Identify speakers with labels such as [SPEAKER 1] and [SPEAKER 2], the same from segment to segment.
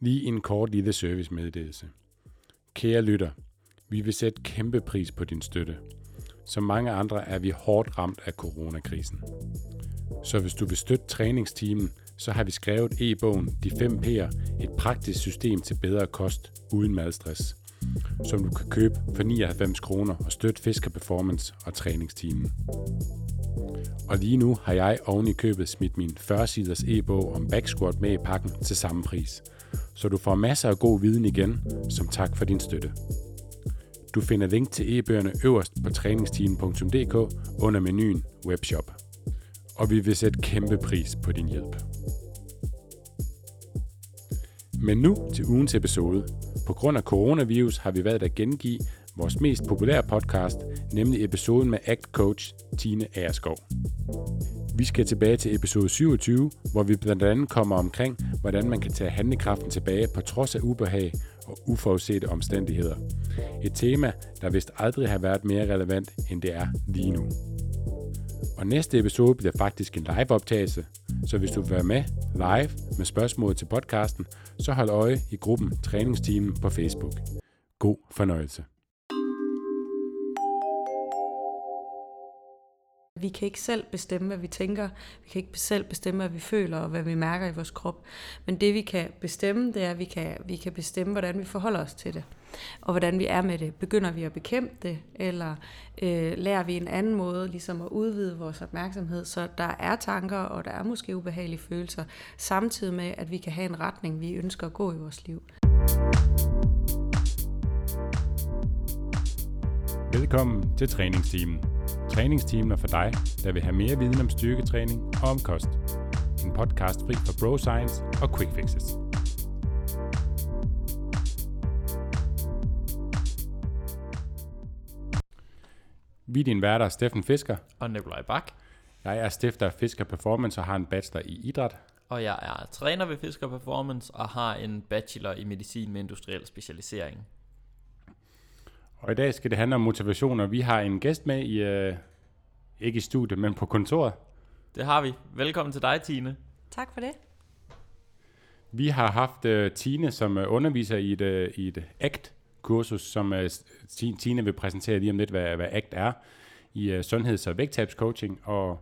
[SPEAKER 1] Lige en kort lille servicemeddelelse. Kære lytter, vi vil sætte kæmpe pris på din støtte. Som mange andre er vi hårdt ramt af coronakrisen. Så hvis du vil støtte træningsteamen, så har vi skrevet e-bogen De 5 P'er, et praktisk system til bedre kost uden madstress, som du kan købe for 99 kroner og støtte Fisker Performance og træningsteamen. Og lige nu har jeg oven i købet smidt min 40-siders e-bog om backsquat med i pakken til samme pris. Så du får masser af god viden igen, som tak for din støtte. Du finder link til e-bøgerne øverst på træningstimen.dk under menuen Webshop. Og vi vil sætte kæmpe pris på din hjælp. Men nu til ugens episode. På grund af coronavirus har vi valgt at gengive vores mest populære podcast, nemlig episoden med Act Coach Tine Aerskov. Vi skal tilbage til episode 27, hvor vi blandt andet kommer omkring, hvordan man kan tage handlekraften tilbage på trods af ubehag og uforudsete omstændigheder. Et tema, der vist aldrig har været mere relevant, end det er lige nu. Og næste episode bliver faktisk en live-optagelse, så hvis du vil være med live med spørgsmål til podcasten, så hold øje i gruppen Træningsteamen på Facebook. God fornøjelse.
[SPEAKER 2] Vi kan ikke selv bestemme, hvad vi tænker. Vi kan ikke selv bestemme, hvad vi føler og hvad vi mærker i vores krop. Men det vi kan bestemme, det er, at vi kan, vi kan bestemme, hvordan vi forholder os til det. Og hvordan vi er med det. Begynder vi at bekæmpe det, eller øh, lærer vi en anden måde ligesom at udvide vores opmærksomhed, så der er tanker, og der er måske ubehagelige følelser, samtidig med, at vi kan have en retning, vi ønsker at gå i vores liv.
[SPEAKER 1] Velkommen til træningsteamen. Træningsteamen er for dig, der vil have mere viden om styrketræning og om kost. En podcast fri for bro science og quick fixes. Vi er din værter Steffen Fisker.
[SPEAKER 3] Og Nikolaj Bak.
[SPEAKER 1] Jeg er stifter af Fisker Performance og har en bachelor i idræt.
[SPEAKER 3] Og jeg er træner ved Fisker Performance og har en bachelor i medicin med industriel specialisering.
[SPEAKER 1] Og i dag skal det handle om motivation, og vi har en gæst med i, øh, ikke i studiet, men på kontoret.
[SPEAKER 3] Det har vi. Velkommen til dig, Tine.
[SPEAKER 2] Tak for det.
[SPEAKER 1] Vi har haft uh, Tine, som uh, underviser i et, uh, i et ACT-kursus, som uh, Tine vil præsentere lige om lidt, hvad, hvad ACT er, i uh, sundheds- og vægttabscoaching, og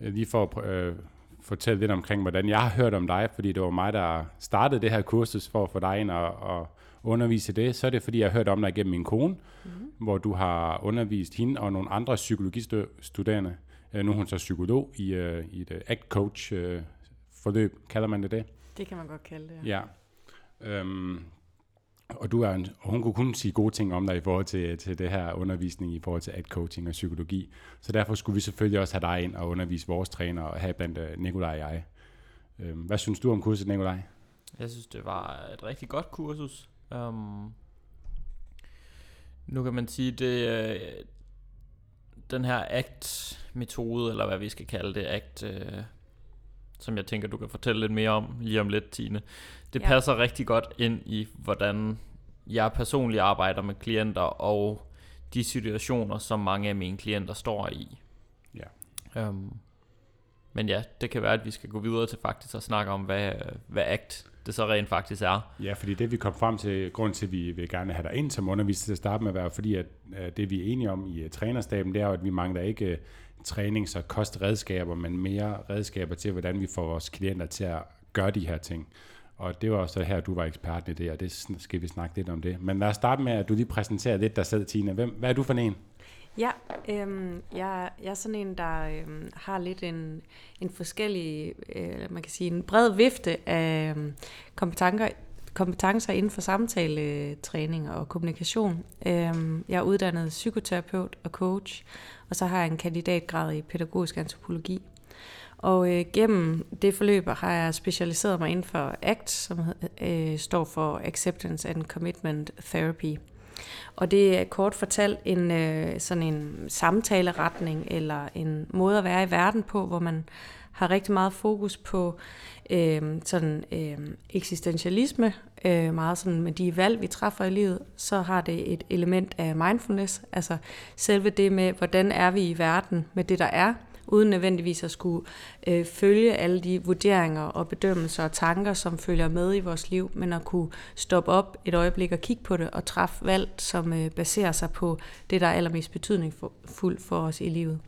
[SPEAKER 1] uh, lige for at uh, fortælle lidt omkring, hvordan jeg har hørt om dig, fordi det var mig, der startede det her kursus for at få dig ind og, og undervise det, så er det, fordi jeg har hørt om dig gennem min kone, mm-hmm. hvor du har undervist hende og nogle andre psykologistuderende. Nu er hun så psykolog i, uh, i et ACT Coach uh, forløb, kalder man det det?
[SPEAKER 2] Det kan man godt kalde det,
[SPEAKER 1] ja. ja. Øhm, og, du er en, og hun kunne kun sige gode ting om dig i forhold til, til det her undervisning, i forhold til ACT Coaching og psykologi. Så derfor skulle vi selvfølgelig også have dig ind og undervise vores træner, og have blandt uh, Nikolaj og jeg. Øhm, hvad synes du om kurset, Nikolaj?
[SPEAKER 3] Jeg synes, det var et rigtig godt kursus. Um, nu kan man sige, det øh, den her ACT-metode, eller hvad vi skal kalde det, ACT, øh, som jeg tænker, du kan fortælle lidt mere om lige om lidt, Tine. Det ja. passer rigtig godt ind i, hvordan jeg personligt arbejder med klienter, og de situationer, som mange af mine klienter står i. Ja. Um, men ja, det kan være, at vi skal gå videre til faktisk at snakke om, hvad, hvad ACT det så rent faktisk er.
[SPEAKER 1] Ja, fordi det vi kom frem til, grund til, at vi vil gerne have dig ind som underviser til at starte med, er fordi, at øh, det vi er enige om i øh, trænerstaben, det er at vi mangler ikke øh, trænings- og kostredskaber, men mere redskaber til, hvordan vi får vores klienter til at gøre de her ting. Og det var så her, du var eksperten i det, og det skal vi snakke lidt om det. Men lad os starte med, at du lige præsenterer lidt dig selv, Tina. Hvem, hvad er du for en?
[SPEAKER 2] Ja, øhm, jeg, jeg er sådan en, der øhm, har lidt en, en forskellig, øh, man kan sige, en bred vifte af øhm, kompetencer, kompetencer inden for samtaletræning og kommunikation. Øhm, jeg er uddannet psykoterapeut og coach, og så har jeg en kandidatgrad i pædagogisk antropologi. Og øh, gennem det forløb har jeg specialiseret mig inden for ACT, som øh, står for Acceptance and Commitment Therapy. Og det er kort fortalt en øh, sådan en samtaleretning eller en måde at være i verden på, hvor man har rigtig meget fokus på øh, sådan øh, eksistentialisme, øh, meget sådan med de valg, vi træffer i livet, så har det et element af mindfulness, altså selve det med, hvordan er vi i verden med det, der er, uden nødvendigvis at skulle øh, følge alle de vurderinger og bedømmelser og tanker, som følger med i vores liv, men at kunne stoppe op et øjeblik og kigge på det og træffe valg, som øh, baserer sig på det, der er allermest betydningsfuldt for os i livet.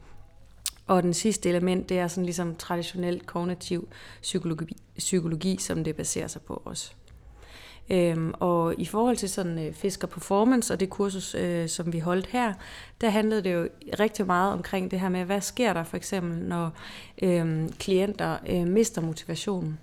[SPEAKER 2] Og den sidste element, det er sådan ligesom traditionel kognitiv psykologi, psykologi som det baserer sig på også. Øhm, og i forhold til sådan øh, fisker performance og det kursus, øh, som vi holdt her, der handlede det jo rigtig meget omkring det her med, hvad sker der for eksempel, når øh, klienter øh, mister motivationen,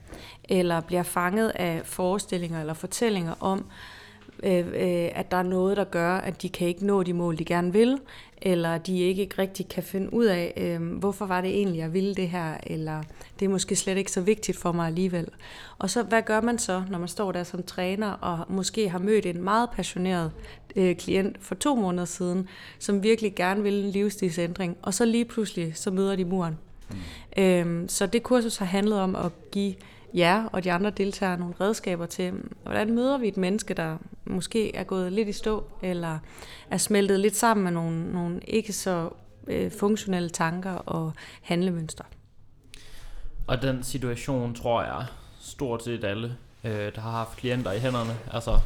[SPEAKER 2] eller bliver fanget af forestillinger eller fortællinger om, øh, øh, at der er noget, der gør, at de kan ikke nå de mål, de gerne vil, eller de ikke rigtig kan finde ud af, øh, hvorfor var det egentlig, jeg ville det her, eller det er måske slet ikke så vigtigt for mig alligevel. Og så, hvad gør man så, når man står der som træner, og måske har mødt en meget passioneret øh, klient for to måneder siden, som virkelig gerne vil en livsstilsændring, og så lige pludselig, så møder de muren. Mm. Øh, så det kursus har handlet om at give jer og de andre deltagere nogle redskaber til, hvordan møder vi et menneske, der måske er gået lidt i stå, eller er smeltet lidt sammen med nogle, nogle ikke så øh, funktionelle tanker og handlemønstre.
[SPEAKER 3] Og den situation, tror jeg, stort set alle, øh, der har haft klienter i hænderne, altså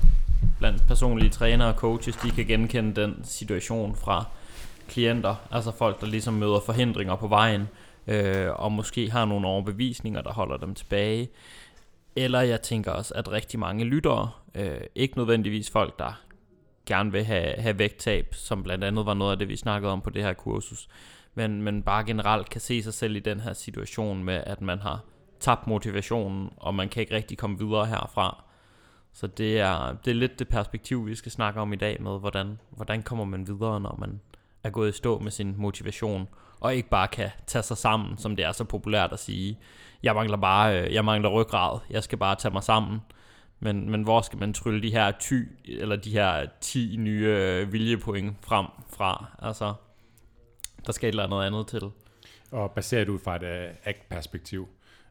[SPEAKER 3] blandt personlige trænere og coaches, de kan genkende den situation fra klienter, altså folk, der ligesom møder forhindringer på vejen, øh, og måske har nogle overbevisninger, der holder dem tilbage. Eller jeg tænker også, at rigtig mange lyttere, øh, ikke nødvendigvis folk, der gerne vil have, have vægttab, som blandt andet var noget af det, vi snakkede om på det her kursus, men, men bare generelt kan se sig selv i den her situation med, at man har tabt motivationen, og man kan ikke rigtig komme videre herfra. Så det er, det er lidt det perspektiv, vi skal snakke om i dag med, hvordan, hvordan kommer man videre, når man er gået i stå med sin motivation, og ikke bare kan tage sig sammen, som det er så populært at sige. Jeg mangler bare, øh, jeg mangler ryggrad, jeg skal bare tage mig sammen. Men, men hvor skal man trylle de her ty, eller de her 10 nye øh, viljepoint frem fra? Altså, der skal et eller andet andet til.
[SPEAKER 1] Og baseret ud fra et uh, ACT-perspektiv.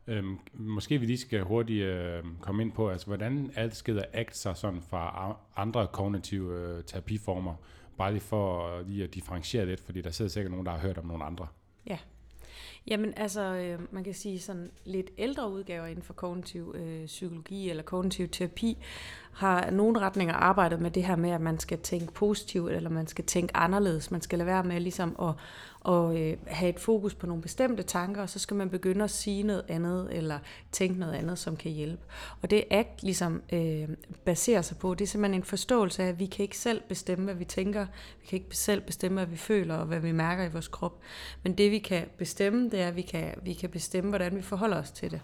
[SPEAKER 1] Øhm, måske vi lige skal hurtigt øh, komme ind på, altså hvordan adskiller ACT sig sådan fra andre kognitive øh, terapiformer? Bare lige for øh, lige at differentiere lidt, fordi der sidder sikkert nogen, der har hørt om nogle andre.
[SPEAKER 2] Ja. Jamen altså, øh, man kan sige sådan lidt ældre udgaver inden for kognitiv øh, psykologi eller kognitiv terapi, har nogle retninger arbejdet med det her med, at man skal tænke positivt, eller man skal tænke anderledes. Man skal lade være med ligesom at, at øh, have et fokus på nogle bestemte tanker, og så skal man begynde at sige noget andet, eller tænke noget andet, som kan hjælpe. Og det ACT ligesom øh, baserer sig på, det er simpelthen en forståelse af, at vi kan ikke selv bestemme, hvad vi tænker, vi kan ikke selv bestemme, hvad vi føler, og hvad vi mærker i vores krop. Men det vi kan bestemme, det er, at vi kan, vi kan bestemme, hvordan vi forholder os til det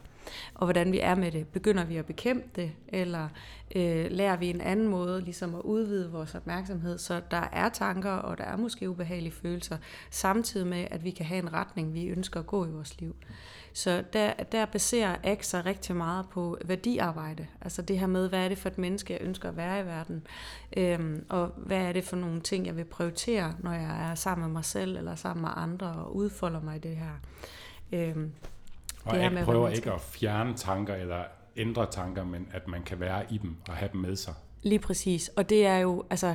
[SPEAKER 2] og hvordan vi er med det. Begynder vi at bekæmpe det, eller øh, lærer vi en anden måde ligesom at udvide vores opmærksomhed, så der er tanker, og der er måske ubehagelige følelser, samtidig med, at vi kan have en retning, vi ønsker at gå i vores liv. Så der, der baserer ACT sig rigtig meget på værdiarbejde. Altså det her med, hvad er det for et menneske, jeg ønsker at være i verden? Øhm, og hvad er det for nogle ting, jeg vil prioritere, når jeg er sammen med mig selv eller sammen med andre og udfolder mig i det her. Øhm,
[SPEAKER 1] og det ikke prøver ikke at fjerne tanker eller ændre tanker, men at man kan være i dem og have dem med sig.
[SPEAKER 2] Lige præcis. Og det er jo, altså,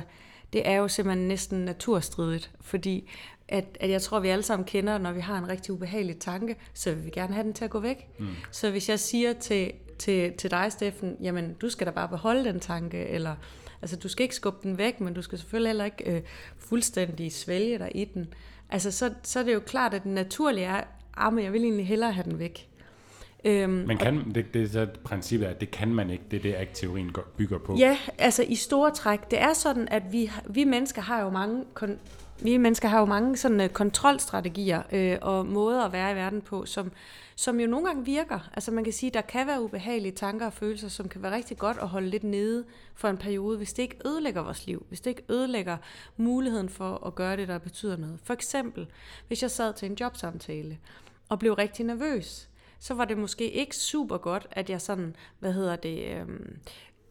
[SPEAKER 2] det er jo simpelthen næsten naturstridigt, fordi at, at jeg tror, vi alle sammen kender, når vi har en rigtig ubehagelig tanke, så vil vi gerne have den til at gå væk. Mm. Så hvis jeg siger til, til, til dig, Steffen, jamen du skal da bare beholde den tanke, eller altså du skal ikke skubbe den væk, men du skal selvfølgelig heller ikke øh, fuldstændig svælge dig i den. Altså så, så er det jo klart, at det naturlige er, ah, men jeg vil egentlig hellere have den væk.
[SPEAKER 1] Øhm, men kan, det, det er så princippet, at det kan man ikke, det er det, at teorien bygger på.
[SPEAKER 2] Ja, altså i store træk. Det er sådan, at vi, vi mennesker har jo mange kon, vi mennesker har jo mange sådan uh, kontrolstrategier øh, og måder at være i verden på, som, som jo nogle gange virker. Altså man kan sige, der kan være ubehagelige tanker og følelser, som kan være rigtig godt at holde lidt nede for en periode, hvis det ikke ødelægger vores liv, hvis det ikke ødelægger muligheden for at gøre det, der betyder noget. For eksempel, hvis jeg sad til en jobsamtale og blev rigtig nervøs, så var det måske ikke super godt, at jeg sådan, hvad hedder det, øhm,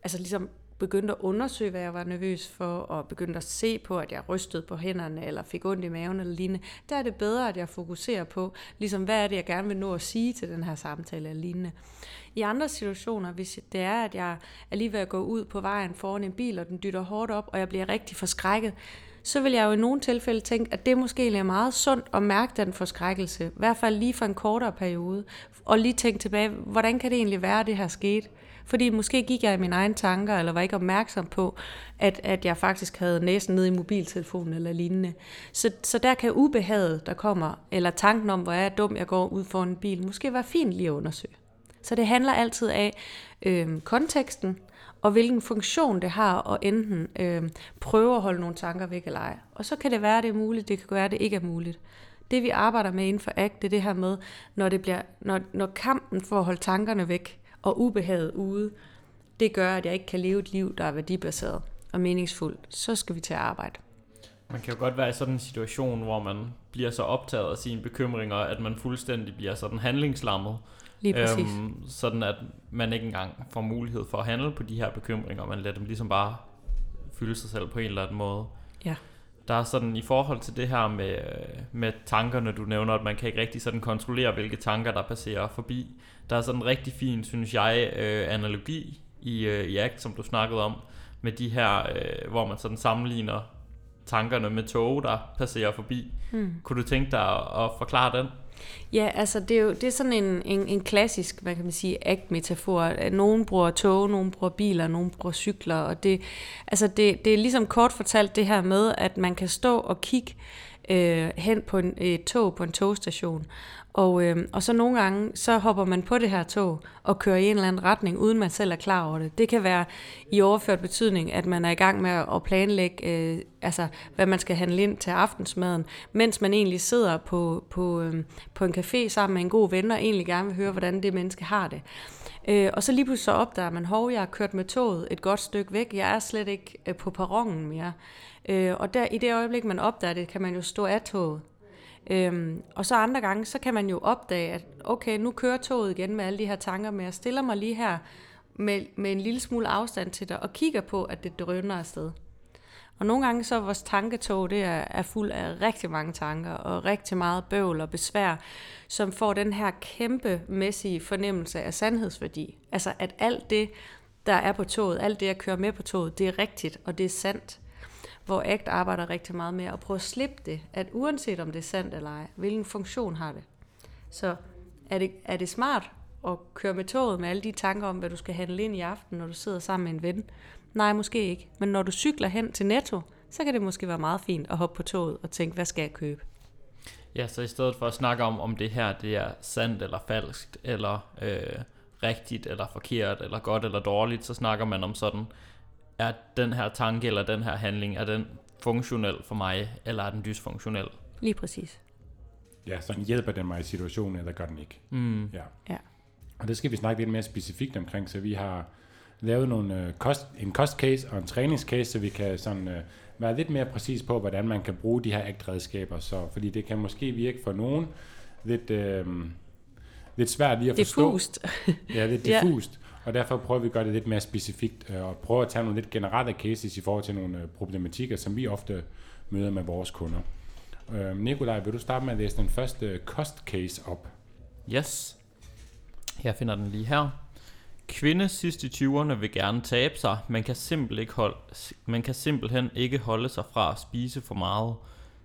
[SPEAKER 2] altså ligesom begyndte at undersøge, hvad jeg var nervøs for, og begyndte at se på, at jeg rystede på hænderne, eller fik ondt i maven eller lignende, der er det bedre, at jeg fokuserer på, ligesom, hvad er det, jeg gerne vil nå at sige til den her samtale eller lignende. I andre situationer, hvis det er, at jeg er lige ved at gå ud på vejen foran en bil, og den dytter hårdt op, og jeg bliver rigtig forskrækket, så vil jeg jo i nogle tilfælde tænke, at det måske er meget sundt at mærke den forskrækkelse, i hvert fald lige for en kortere periode, og lige tænke tilbage, hvordan kan det egentlig være, at det her skete? Fordi måske gik jeg i mine egne tanker, eller var ikke opmærksom på, at, at jeg faktisk havde næsen nede i mobiltelefonen eller lignende. Så, så der kan ubehaget, der kommer, eller tanken om, hvor er jeg dum, jeg går ud for en bil, måske være fint lige at undersøge. Så det handler altid af øh, konteksten, og hvilken funktion det har at enten øh, prøve at holde nogle tanker væk eller ej. Og så kan det være, at det er muligt, det kan være, at det ikke er muligt. Det vi arbejder med inden for ACT, det er det her med, når, det bliver, når, når kampen for at holde tankerne væk og ubehaget ude, det gør, at jeg ikke kan leve et liv, der er værdibaseret og meningsfuldt. Så skal vi til at arbejde.
[SPEAKER 3] Man kan jo godt være i sådan en situation, hvor man bliver så optaget af sine bekymringer, at man fuldstændig bliver sådan handlingslammet.
[SPEAKER 2] Lige præcis. Øhm,
[SPEAKER 3] sådan at man ikke engang får mulighed for at handle på de her bekymringer, man lader dem ligesom bare fylde sig selv på en eller anden måde.
[SPEAKER 2] Ja.
[SPEAKER 3] Der er sådan i forhold til det her med, med tankerne, du nævner, at man kan ikke rigtig sådan kontrollere, hvilke tanker, der passerer forbi. Der er sådan en rigtig fin, synes jeg, øh, analogi i, øh, i ACT, som du snakkede om, med de her, øh, hvor man sådan sammenligner tankerne med tog, der passerer forbi. Hmm. Kunne du tænke dig at, at forklare den?
[SPEAKER 2] Ja, altså det er jo det er sådan en, en, en klassisk, hvad kan man sige, act-metafor. Nogen bruger tog, nogen bruger biler, nogen bruger cykler, og det, altså det, det er ligesom kort fortalt det her med, at man kan stå og kigge øh, hen på en, et tog på en togstation, og, øh, og så nogle gange, så hopper man på det her tog og kører i en eller anden retning, uden man selv er klar over det. Det kan være i overført betydning, at man er i gang med at planlægge, øh, altså, hvad man skal handle ind til aftensmaden, mens man egentlig sidder på, på, øh, på en café sammen med en god ven, og egentlig gerne vil høre, hvordan det menneske har det. Øh, og så lige pludselig så opdager man, hov, jeg har kørt med toget et godt stykke væk, jeg er slet ikke øh, på perronen mere. Øh, og der, i det øjeblik, man opdager det, kan man jo stå af toget. Øhm, og så andre gange, så kan man jo opdage, at okay, nu kører toget igen med alle de her tanker, men jeg stiller mig lige her med, med en lille smule afstand til dig, og kigger på, at det drøner afsted. Og nogle gange så er vores tanketog, det er, er fuld af rigtig mange tanker, og rigtig meget bøvl og besvær, som får den her kæmpemæssige fornemmelse af sandhedsværdi. Altså at alt det, der er på toget, alt det, jeg kører med på toget, det er rigtigt, og det er sandt hvor ACT arbejder rigtig meget med at prøve at slippe det, at uanset om det er sandt eller ej, hvilken funktion har det. Så er det, er det smart at køre med toget med alle de tanker om, hvad du skal handle ind i aften, når du sidder sammen med en ven? Nej, måske ikke. Men når du cykler hen til Netto, så kan det måske være meget fint at hoppe på toget og tænke, hvad skal jeg købe?
[SPEAKER 3] Ja, så i stedet for at snakke om, om det her det er sandt eller falskt, eller øh, rigtigt eller forkert, eller godt eller dårligt, så snakker man om sådan, er den her tanke eller den her handling, er den funktionel for mig, eller er den dysfunktionel?
[SPEAKER 2] Lige præcis.
[SPEAKER 1] Ja, så hjælper den mig i situationen, eller gør den ikke?
[SPEAKER 3] Mm.
[SPEAKER 1] Ja.
[SPEAKER 2] ja.
[SPEAKER 1] Og det skal vi snakke lidt mere specifikt omkring, så vi har lavet nogle, øh, kost, en kostcase og en træningscase, så vi kan sådan, øh, være lidt mere præcis på, hvordan man kan bruge de her ACT-redskaber. Så, fordi det kan måske virke for nogen lidt, øh, lidt svært lige at forstå.
[SPEAKER 2] Diffust.
[SPEAKER 1] ja, lidt diffust. Og derfor prøver vi at gøre det lidt mere specifikt, øh, og prøve at tage nogle lidt generelle cases i forhold til nogle øh, problematikker, som vi ofte møder med vores kunder. Øh, Nikolaj, vil du starte med at læse den første øh, cost case op?
[SPEAKER 3] Yes. Jeg finder den lige her. Kvinde sidst i 20'erne vil gerne tabe sig, men kan, simpel ikke holde, man kan simpelthen ikke holde sig fra at spise for meget.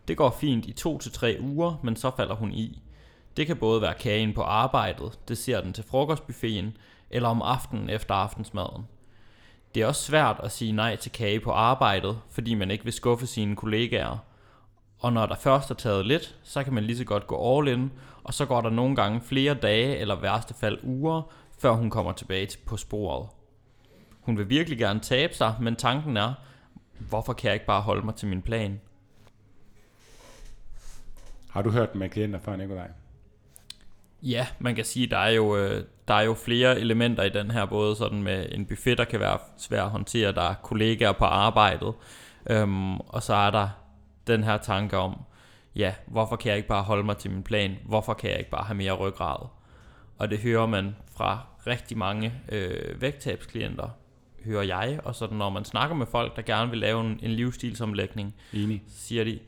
[SPEAKER 3] Det går fint i 2-3 uger, men så falder hun i. Det kan både være kagen på arbejdet, det ser den til frokostbuffeten, eller om aftenen efter aftensmaden. Det er også svært at sige nej til kage på arbejdet, fordi man ikke vil skuffe sine kollegaer. Og når der først er taget lidt, så kan man lige så godt gå all in, og så går der nogle gange flere dage eller værste fald uger, før hun kommer tilbage på sporet. Hun vil virkelig gerne tabe sig, men tanken er, hvorfor kan jeg ikke bare holde mig til min plan?
[SPEAKER 1] Har du hørt med klienter før, Nikolaj?
[SPEAKER 3] Ja, man kan sige, der er jo, øh, der er jo flere elementer i den her, både sådan med en buffet, der kan være svær at håndtere, der er kollegaer på arbejdet, øhm, og så er der den her tanke om, ja, hvorfor kan jeg ikke bare holde mig til min plan? Hvorfor kan jeg ikke bare have mere ryggrad? Og det hører man fra rigtig mange øh, vægttabsklienter, hører jeg, og sådan når man snakker med folk, der gerne vil lave en, en livsstilsomlægning,
[SPEAKER 1] Enig.
[SPEAKER 3] siger de,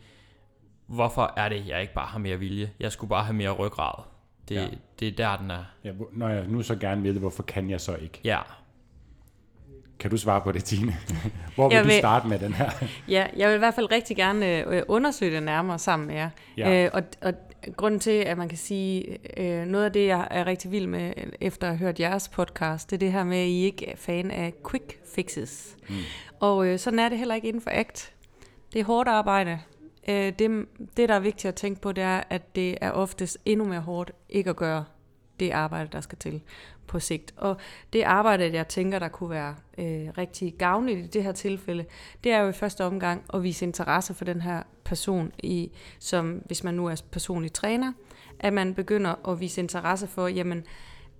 [SPEAKER 3] hvorfor er det, jeg ikke bare har mere vilje? Jeg skulle bare have mere ryggrad. Det, ja. det er der, den er.
[SPEAKER 1] Ja, når jeg nu så gerne vil det, hvorfor kan jeg så ikke?
[SPEAKER 3] Ja.
[SPEAKER 1] kan du svare på det, Tine? Hvor vil,
[SPEAKER 2] Jeg
[SPEAKER 1] vil du starte med den her?
[SPEAKER 2] Ja, jeg vil i hvert fald rigtig gerne øh, undersøge det nærmere sammen med jer.
[SPEAKER 1] Ja.
[SPEAKER 2] Øh, og, og grunden til, at man kan sige, øh, noget af det, jeg er rigtig vild med, øh, efter at have hørt jeres podcast, det er det her med, at I ikke er fan af quick fixes. Mm. Og øh, sådan er det heller ikke inden for ACT. Det er hårdt arbejde. Øh, det, det, der er vigtigt at tænke på, det er, at det er oftest endnu mere hårdt ikke at gøre det arbejde, der skal til på sigt. Og det arbejde, jeg tænker, der kunne være øh, rigtig gavnligt i det her tilfælde, det er jo i første omgang at vise interesse for den her person, i, som hvis man nu er personlig træner, at man begynder at vise interesse for, jamen,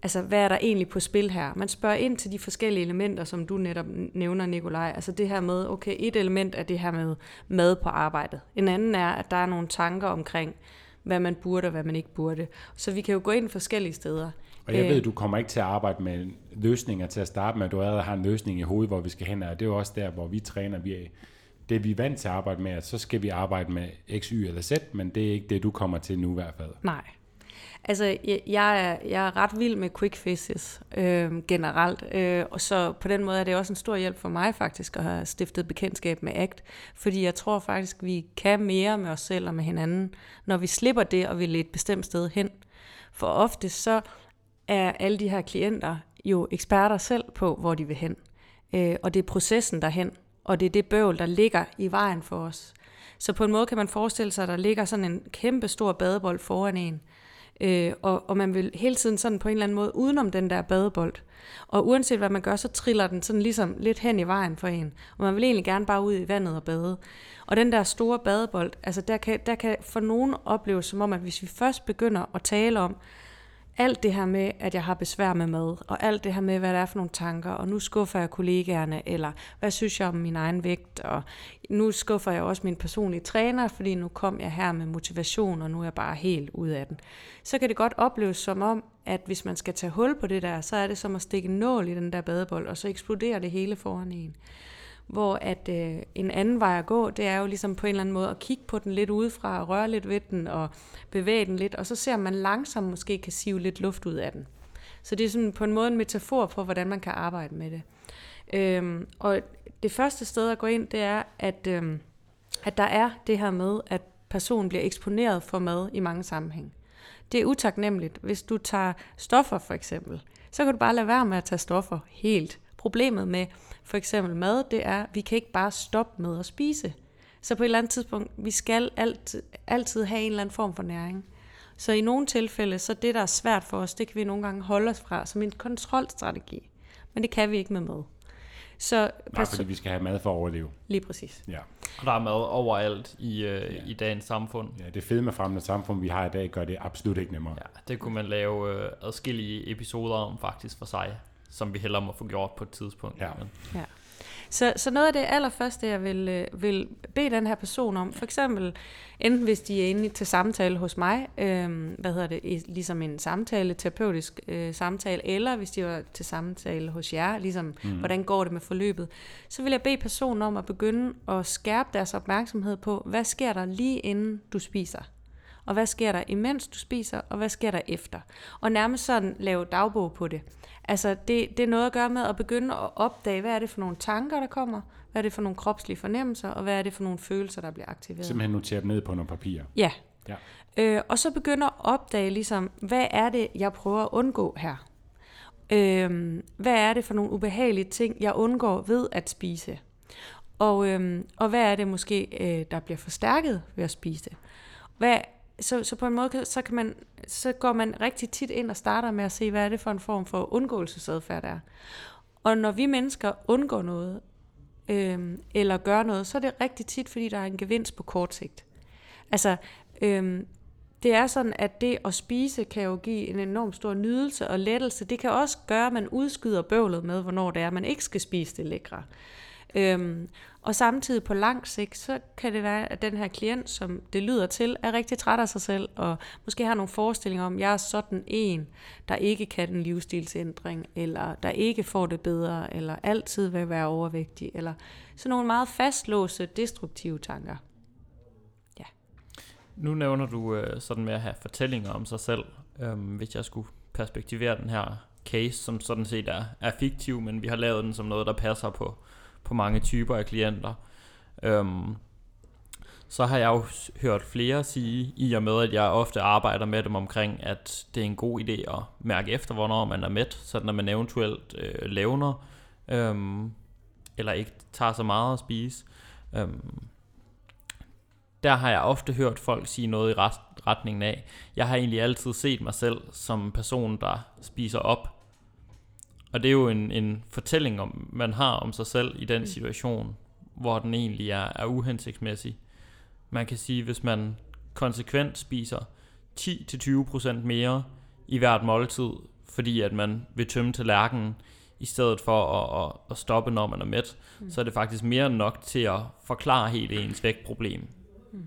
[SPEAKER 2] altså, hvad er der egentlig på spil her? Man spørger ind til de forskellige elementer, som du netop nævner, Nikolaj. Altså det her med, okay, et element er det her med mad på arbejdet. En anden er, at der er nogle tanker omkring, hvad man burde og hvad man ikke burde. Så vi kan jo gå ind forskellige steder.
[SPEAKER 1] Og jeg
[SPEAKER 2] Øh,
[SPEAKER 1] ved, du kommer ikke til at arbejde med løsninger til at starte med, du allerede har en løsning i hovedet, hvor vi skal hen, og det er jo også der, hvor vi træner, vi er, det vi er vant til at arbejde med, så skal vi arbejde med X, Y eller Z, men det er ikke det, du kommer til nu i hvert fald.
[SPEAKER 2] Nej. Altså, jeg, er, jeg er ret vild med quick fixes øh, generelt, øh, og så på den måde er det også en stor hjælp for mig faktisk at have stiftet bekendtskab med ACT, fordi jeg tror faktisk, vi kan mere med os selv og med hinanden, når vi slipper det og vil et bestemt sted hen. For ofte så er alle de her klienter jo eksperter selv på, hvor de vil hen. Øh, og det er processen derhen, og det er det bøvl, der ligger i vejen for os. Så på en måde kan man forestille sig, at der ligger sådan en kæmpe stor badebold foran en, øh, og, og man vil hele tiden sådan på en eller anden måde udenom den der badebold. Og uanset hvad man gør, så triller den sådan ligesom lidt hen i vejen for en. Og man vil egentlig gerne bare ud i vandet og bade. Og den der store badebold, altså der kan, der kan for nogen opleves som om, at hvis vi først begynder at tale om, alt det her med, at jeg har besvær med mad, og alt det her med, hvad der er for nogle tanker, og nu skuffer jeg kollegaerne, eller hvad synes jeg om min egen vægt, og nu skuffer jeg også min personlige træner, fordi nu kom jeg her med motivation, og nu er jeg bare helt ud af den. Så kan det godt opleves som om, at hvis man skal tage hul på det der, så er det som at stikke en nål i den der badebold, og så eksploderer det hele foran en. Hvor at øh, en anden vej at gå, det er jo ligesom på en eller anden måde at kigge på den lidt udefra, og røre lidt ved den, og bevæge den lidt, og så ser man langsomt måske kan sive lidt luft ud af den. Så det er sådan på en måde en metafor for, hvordan man kan arbejde med det. Øhm, og det første sted at gå ind, det er, at, øhm, at der er det her med, at personen bliver eksponeret for mad i mange sammenhæng. Det er utaknemmeligt. Hvis du tager stoffer for eksempel, så kan du bare lade være med at tage stoffer helt. Problemet med for eksempel mad, det er, at vi kan ikke bare stoppe med at spise. Så på et eller andet tidspunkt, vi skal altid, altid have en eller anden form for næring. Så i nogle tilfælde, så det, der er svært for os, det kan vi nogle gange holde os fra som en kontrolstrategi. Men det kan vi ikke med mad. Så
[SPEAKER 1] Bare fordi vi skal have mad for at overleve.
[SPEAKER 2] lige præcis.
[SPEAKER 1] Ja.
[SPEAKER 3] Og der er mad overalt i, øh, ja. i dagens samfund.
[SPEAKER 1] ja det fedmefremmende samfund, vi har i dag, gør det absolut ikke nemmere.
[SPEAKER 3] Ja, det kunne man lave øh, adskillige episoder om faktisk for sig, som vi hellere må få gjort på et tidspunkt.
[SPEAKER 1] Ja.
[SPEAKER 3] Men,
[SPEAKER 2] Så, så noget af det allerførste, jeg vil, øh, vil bede den her person om, for eksempel enten hvis de er inde til samtale hos mig, øh, hvad hedder det, ligesom en samtale, terapeutisk øh, samtale, eller hvis de var til samtale hos jer, ligesom mm. hvordan går det med forløbet, så vil jeg bede personen om at begynde at skærpe deres opmærksomhed på, hvad sker der lige inden du spiser? Og hvad sker der imens du spiser, og hvad sker der efter? Og nærmest sådan lave dagbog på det. Altså det, det er noget at gøre med at begynde at opdage, hvad er det for nogle tanker, der kommer, hvad er det for nogle kropslige fornemmelser, og hvad er det for nogle følelser, der bliver aktiveret.
[SPEAKER 1] Simpelthen notere dem ned på nogle papirer.
[SPEAKER 2] Ja.
[SPEAKER 1] Ja.
[SPEAKER 2] Øh, og så begynder at opdage, ligesom, hvad er det, jeg prøver at undgå her? Øh, hvad er det for nogle ubehagelige ting, jeg undgår ved at spise? Og, øhm, og hvad er det måske, øh, der bliver forstærket ved at spise det? Hvad, så, så på en måde, så, kan man, så går man rigtig tit ind og starter med at se, hvad er det for en form for undgåelsesadfærd, der er. Og når vi mennesker undgår noget, øhm, eller gør noget, så er det rigtig tit, fordi der er en gevinst på kort sigt. Altså, øhm, det er sådan, at det at spise kan jo give en enorm stor nydelse og lettelse. Det kan også gøre, at man udskyder bøvlet med, hvornår det er, man ikke skal spise det lækre. Øhm, og samtidig på lang sigt, så kan det være, at den her klient, som det lyder til, er rigtig træt af sig selv, og måske har nogle forestillinger om, at jeg er sådan en, der ikke kan en livsstilsændring, eller der ikke får det bedre, eller altid vil være overvægtig, eller sådan nogle meget fastlåste, destruktive tanker. Ja.
[SPEAKER 3] Nu nævner du øh, sådan med at have fortællinger om sig selv. Øhm, hvis jeg skulle perspektivere den her case, som sådan set er, er fiktiv, men vi har lavet den som noget, der passer på, på mange typer af klienter. Øhm, så har jeg jo hørt flere sige, i og med at jeg ofte arbejder med dem omkring, at det er en god idé at mærke efter, hvornår man er mæt, så når man eventuelt øh, lavner, øhm, eller ikke tager så meget at spise. Øhm, der har jeg ofte hørt folk sige noget i retningen af, jeg har egentlig altid set mig selv som en person, der spiser op. Og det er jo en, en fortælling, om, man har om sig selv i den mm. situation, hvor den egentlig er, er uhensigtsmæssig. Man kan sige, hvis man konsekvent spiser 10-20% mere i hvert måltid, fordi at man vil tømme tallerkenen, i stedet for at, at, at stoppe, når man er mæt, mm. så er det faktisk mere end nok til at forklare hele ens vægtproblem. Mm.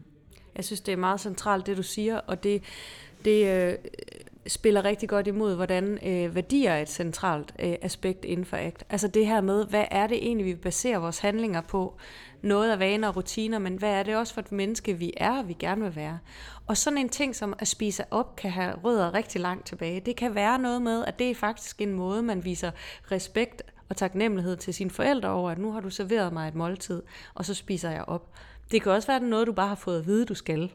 [SPEAKER 2] Jeg synes, det er meget centralt, det du siger, og det, det øh, spiller rigtig godt imod, hvordan øh, værdier er et centralt øh, aspekt inden for ACT. Altså det her med, hvad er det egentlig, vi baserer vores handlinger på? Noget af vaner og rutiner, men hvad er det også for et menneske, vi er, og vi gerne vil være? Og sådan en ting som at spise op, kan have rødder rigtig langt tilbage. Det kan være noget med, at det er faktisk en måde, man viser respekt og taknemmelighed til sine forældre over, at nu har du serveret mig et måltid, og så spiser jeg op. Det kan også være noget, du bare har fået at vide, du skal.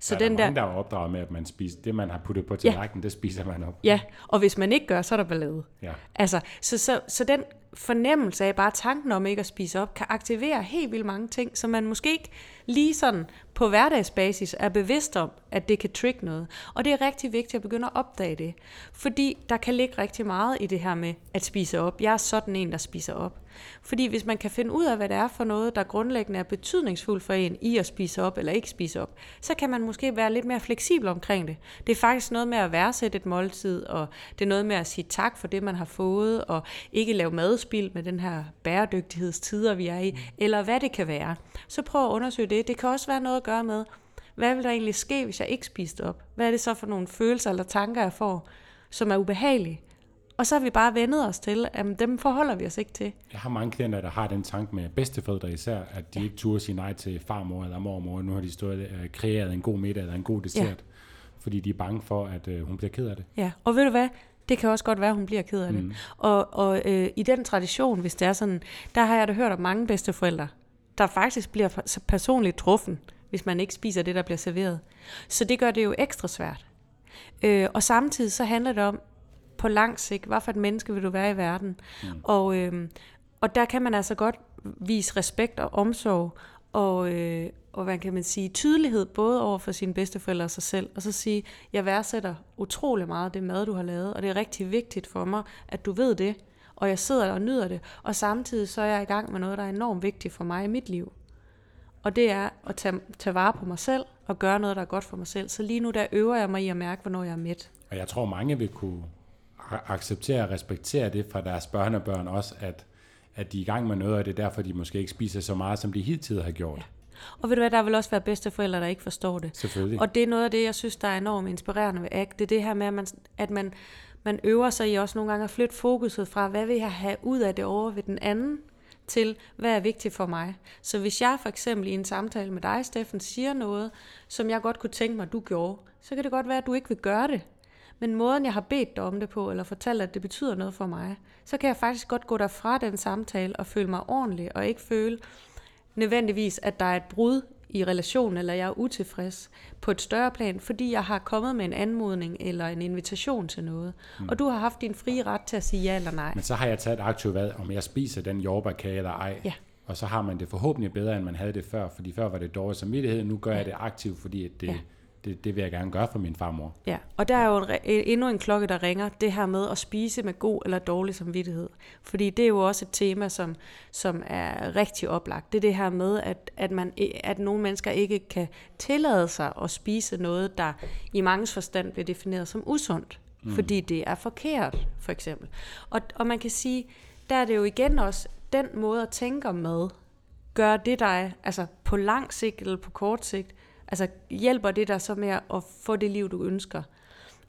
[SPEAKER 1] Så der er den der, mange, der er opdraget med, at man spiser, det, man har puttet på tallerkenen, ja. det spiser man op.
[SPEAKER 2] Ja, og hvis man ikke gør, så er der ballade. Ja. Altså, så, så, så den fornemmelse af bare tanken om ikke at spise op, kan aktivere helt vildt mange ting, som man måske ikke lige sådan på hverdagsbasis er bevidst om, at det kan trigge noget. Og det er rigtig vigtigt at begynde at opdage det. Fordi der kan ligge rigtig meget i det her med at spise op. Jeg er sådan en, der spiser op. Fordi hvis man kan finde ud af, hvad det er for noget, der grundlæggende er betydningsfuldt for en i at spise op eller ikke spise op, så kan man måske være lidt mere fleksibel omkring det. Det er faktisk noget med at værdsætte et måltid, og det er noget med at sige tak for det, man har fået, og ikke lave madspild med den her bæredygtighedstider, vi er i, eller hvad det kan være. Så prøv at undersøge det. Det kan også være noget at gøre med, hvad vil der egentlig ske, hvis jeg ikke spiste op? Hvad er det så for nogle følelser eller tanker, jeg får, som er ubehagelige? Og så har vi bare vendet os til, at dem forholder vi os ikke til.
[SPEAKER 1] Jeg har mange klienter, der har den tanke med bedsteforældre især, at de ja. ikke turde sige nej til farmor eller mormor. Nu har de stået og øh, kreeret en god middag eller en god dessert, ja. fordi de er bange for, at øh, hun bliver ked af det.
[SPEAKER 2] Ja, og ved du hvad? Det kan også godt være, at hun bliver ked af det. Mm. Og, og øh, i den tradition, hvis det er sådan, der har jeg da hørt om mange bedsteforældre, der faktisk bliver personligt truffen, hvis man ikke spiser det, der bliver serveret. Så det gør det jo ekstra svært. Øh, og samtidig så handler det om, på lang sigt, hvad for et menneske vil du være i verden? Mm. Og, øh, og der kan man altså godt vise respekt og omsorg, og, øh, og hvad kan man sige, tydelighed både over for sine bedsteforældre og sig selv, og så sige, jeg værdsætter utrolig meget det mad, du har lavet, og det er rigtig vigtigt for mig, at du ved det, og jeg sidder og nyder det, og samtidig så er jeg i gang med noget, der er enormt vigtigt for mig i mit liv. Og det er at tage, tage vare på mig selv, og gøre noget, der er godt for mig selv. Så lige nu, der øver jeg mig i at mærke, hvornår jeg er midt.
[SPEAKER 1] Og jeg tror, mange vil kunne acceptere og respektere det fra deres børnebørn også, at, at de er i gang med noget, og det er derfor, de måske ikke spiser så meget, som de hidtil har gjort. Ja.
[SPEAKER 2] Og ved du hvad, der vil også være bedsteforældre, der ikke forstår det.
[SPEAKER 1] Selvfølgelig.
[SPEAKER 2] Og det er noget af det, jeg synes, der er enormt inspirerende ved ACT. Det er det her med, at man, at man, man øver sig i også nogle gange at flytte fokuset fra, hvad vil jeg have ud af det over ved den anden, til, hvad er vigtigt for mig. Så hvis jeg for eksempel i en samtale med dig, Steffen, siger noget, som jeg godt kunne tænke mig, du gjorde, så kan det godt være, at du ikke vil gøre det. Men måden, jeg har bedt dig om det på, eller fortalt, at det betyder noget for mig, så kan jeg faktisk godt gå derfra den samtale og føle mig ordentlig, og ikke føle nødvendigvis, at der er et brud i relationen, eller jeg er utilfreds på et større plan, fordi jeg har kommet med en anmodning eller en invitation til noget. Mm. Og du har haft din frie ret til at sige ja eller nej.
[SPEAKER 1] Men så har jeg taget et aktivt valg, om jeg spiser den jordbærkage eller ej. Ja. Og så har man det forhåbentlig bedre, end man havde det før, fordi før var det dårlig samvittighed, nu gør ja. jeg det aktivt, fordi det, ja det, det vil jeg gerne gøre for min farmor.
[SPEAKER 2] Ja, og der er jo en, endnu en klokke, der ringer, det her med at spise med god eller dårlig samvittighed. Fordi det er jo også et tema, som, som er rigtig oplagt. Det er det her med, at, at, man, at nogle mennesker ikke kan tillade sig at spise noget, der i mangens forstand bliver defineret som usundt. Mm. Fordi det er forkert, for eksempel. Og, og man kan sige, der er det jo igen også den måde at tænke om mad, gør det dig, altså på lang sigt eller på kort sigt, Altså hjælper det dig så med at få det liv, du ønsker?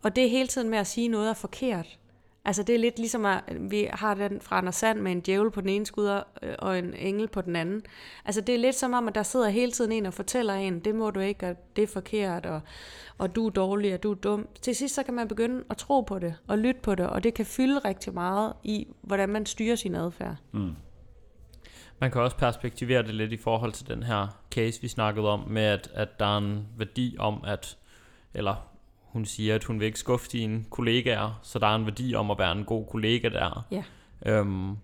[SPEAKER 2] Og det er hele tiden med at sige noget er forkert. Altså det er lidt ligesom, at vi har den fra Anders Sand med en djævel på den ene skud øh, og en engel på den anden. Altså det er lidt som om, at der sidder hele tiden en og fortæller en, det må du ikke, og det er forkert, og, og du er dårlig, og du er dum. Til sidst så kan man begynde at tro på det, og lytte på det, og det kan fylde rigtig meget i, hvordan man styrer sin adfærd. Mm.
[SPEAKER 3] Man kan også perspektivere det lidt i forhold til den her case, vi snakkede om, med at, at der er en værdi om, at, eller hun siger, at hun vil ikke skuffe dine kollegaer, så der er en værdi om at være en god kollega der.
[SPEAKER 2] Ja.
[SPEAKER 3] Øhm,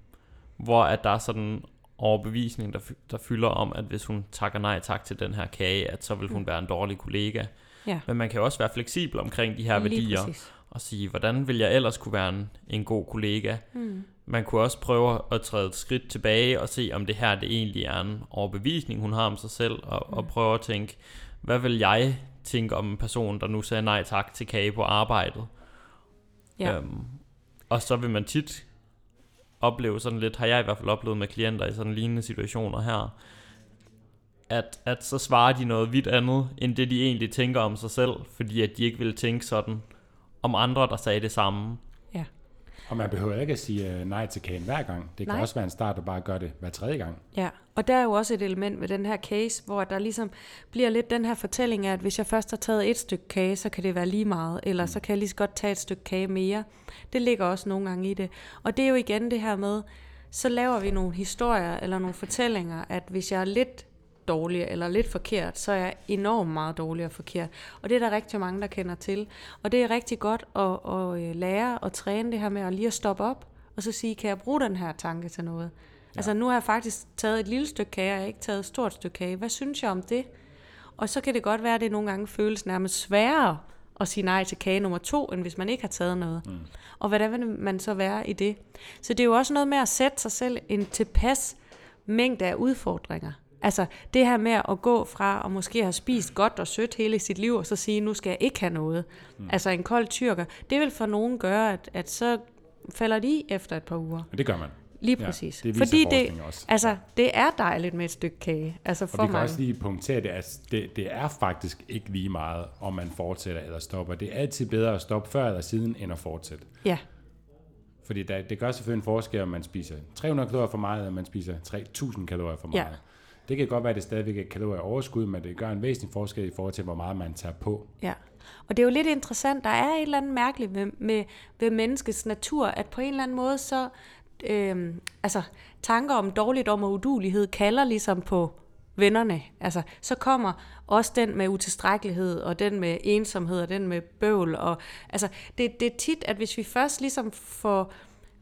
[SPEAKER 3] hvor at der er sådan overbevisning, der, der fylder om, at hvis hun takker nej tak til den her kage, at så vil hun mm. være en dårlig kollega.
[SPEAKER 2] Ja.
[SPEAKER 3] Men man kan også være fleksibel omkring de her Lige værdier, præcis. og sige, hvordan vil jeg ellers kunne være en, en god kollega? Mm. Man kunne også prøve at træde et skridt tilbage og se, om det her det egentlig er en overbevisning, hun har om sig selv, og, mm. og prøve at tænke, hvad vil jeg tænke om en person, der nu sagde nej tak til kage på arbejdet?
[SPEAKER 2] Ja. Øhm,
[SPEAKER 3] og så vil man tit opleve sådan lidt, har jeg i hvert fald oplevet med klienter i sådan lignende situationer her, at, at så svarer de noget vidt andet, end det de egentlig tænker om sig selv, fordi at de ikke vil tænke sådan om andre, der sagde det samme.
[SPEAKER 1] Og man behøver ikke at sige øh, nej til kagen hver gang. Det kan nej. også være en start, der bare gør det hver tredje gang.
[SPEAKER 2] Ja, og der er jo også et element med den her case, hvor der ligesom bliver lidt den her fortælling af, at hvis jeg først har taget et stykke kage, så kan det være lige meget, eller mm. så kan jeg lige så godt tage et stykke kage mere. Det ligger også nogle gange i det. Og det er jo igen det her med, så laver vi nogle historier eller nogle fortællinger, at hvis jeg er lidt dårlig eller lidt forkert, så er jeg enormt meget dårlig og forkert. Og det er der rigtig mange, der kender til. Og det er rigtig godt at, at øh, lære og træne det her med at lige at stoppe op, og så sige, kan jeg bruge den her tanke til noget? Ja. Altså nu har jeg faktisk taget et lille stykke kage, og jeg har ikke taget et stort stykke kage. Hvad synes jeg om det? Og så kan det godt være, at det nogle gange føles nærmest sværere at sige nej til kage nummer to, end hvis man ikke har taget noget. Mm. Og hvordan vil man så være i det? Så det er jo også noget med at sætte sig selv en tilpas mængde af udfordringer. Altså det her med at gå fra at måske have spist godt og sødt hele sit liv, og så sige, nu skal jeg ikke have noget. Mm. Altså en kold tyrker, det vil for nogen gøre, at, at så falder de i efter et par uger.
[SPEAKER 1] Og det gør man.
[SPEAKER 2] Lige præcis.
[SPEAKER 1] Ja, det Fordi det, også.
[SPEAKER 2] altså, det er dejligt med et stykke kage. Altså for
[SPEAKER 1] og vi kan
[SPEAKER 2] mange.
[SPEAKER 1] også lige punktere det, at det, det er faktisk ikke lige meget, om man fortsætter eller stopper. Det er altid bedre at stoppe før eller siden, end at fortsætte.
[SPEAKER 2] Ja.
[SPEAKER 1] Fordi der, det gør selvfølgelig en forskel, om man spiser 300 kalorier for meget, eller man spiser 3000 kalorier for meget. Ja. Det kan godt være, at det stadigvæk er kalorier overskud, men det gør en væsentlig forskel i forhold til, hvor meget man tager på.
[SPEAKER 2] Ja, og det er jo lidt interessant. Der er et eller andet mærkeligt med, med, ved menneskets natur, at på en eller anden måde så... Øh, altså, tanker om dårligdom og udulighed kalder ligesom på vennerne. Altså, så kommer også den med utilstrækkelighed, og den med ensomhed, og den med bøvl. Og, altså, det, det er tit, at hvis vi først ligesom får,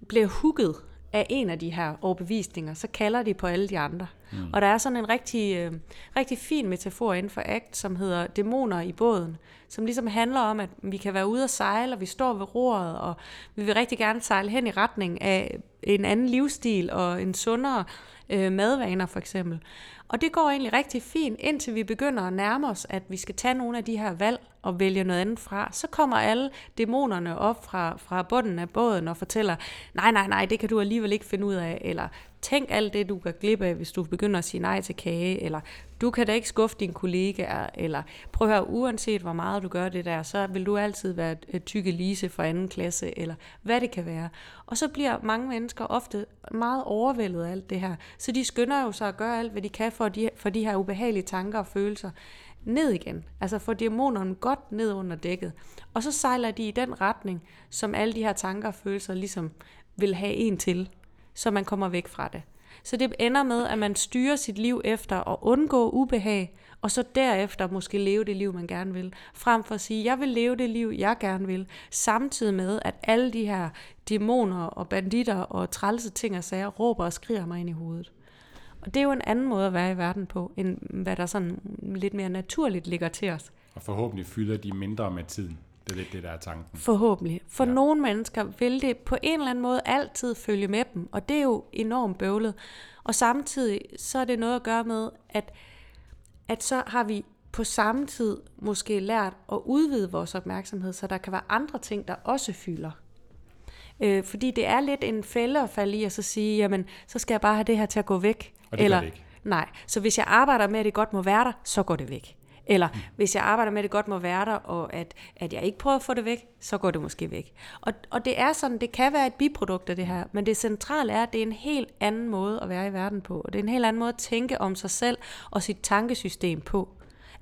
[SPEAKER 2] bliver hugget af en af de her overbevisninger, så kalder de på alle de andre. Mm. Og der er sådan en rigtig, øh, rigtig fin metafor inden for ACT, som hedder dæmoner i båden, som ligesom handler om, at vi kan være ude og sejle, og vi står ved roret, og vi vil rigtig gerne sejle hen i retning af en anden livsstil og en sundere øh, madvaner for eksempel. Og det går egentlig rigtig fint, indtil vi begynder at nærme os, at vi skal tage nogle af de her valg og vælge noget andet fra. Så kommer alle dæmonerne op fra, fra bunden af båden og fortæller, nej, nej, nej, det kan du alligevel ikke finde ud af, eller tænk alt det, du kan glippe af, hvis du begynder at sige nej til kage, eller du kan da ikke skuffe dine kollegaer, eller prøv at høre, uanset hvor meget du gør det der, så vil du altid være øh, tykke lise for anden klasse, eller hvad det kan være. Og så bliver mange mennesker ofte meget overvældet af alt det her, så de skynder jo sig at gøre alt, hvad de kan for de, for de her ubehagelige tanker og følelser ned igen. Altså få dæmonerne godt ned under dækket. Og så sejler de i den retning, som alle de her tanker og følelser ligesom vil have en til så man kommer væk fra det. Så det ender med, at man styrer sit liv efter at undgå ubehag, og så derefter måske leve det liv, man gerne vil. Frem for at sige, jeg vil leve det liv, jeg gerne vil, samtidig med, at alle de her dæmoner og banditter og trælse ting og sager råber og skriger mig ind i hovedet. Og det er jo en anden måde at være i verden på, end hvad der sådan lidt mere naturligt ligger til os.
[SPEAKER 1] Og forhåbentlig fylder de mindre med tiden. Det er lidt det, der er tanken.
[SPEAKER 2] Forhåbentlig. For ja. nogle mennesker vil det på en eller anden måde altid følge med dem, og det er jo enormt bøvlet. Og samtidig så er det noget at gøre med, at, at så har vi på samme tid måske lært at udvide vores opmærksomhed, så der kan være andre ting, der også fylder. Øh, fordi det er lidt en fælde at falde i, at så sige, jamen, så skal jeg bare have det her til at gå væk.
[SPEAKER 1] Og det
[SPEAKER 2] Eller,
[SPEAKER 1] det ikke.
[SPEAKER 2] Nej, så hvis jeg arbejder med, at det godt må være der, så går det væk. Eller hvis jeg arbejder med, at det godt må være der, og at, at jeg ikke prøver at få det væk, så går det måske væk. Og, og det er sådan, det kan være et biprodukt af det her, men det centrale er, at det er en helt anden måde at være i verden på. Og det er en helt anden måde at tænke om sig selv og sit tankesystem på.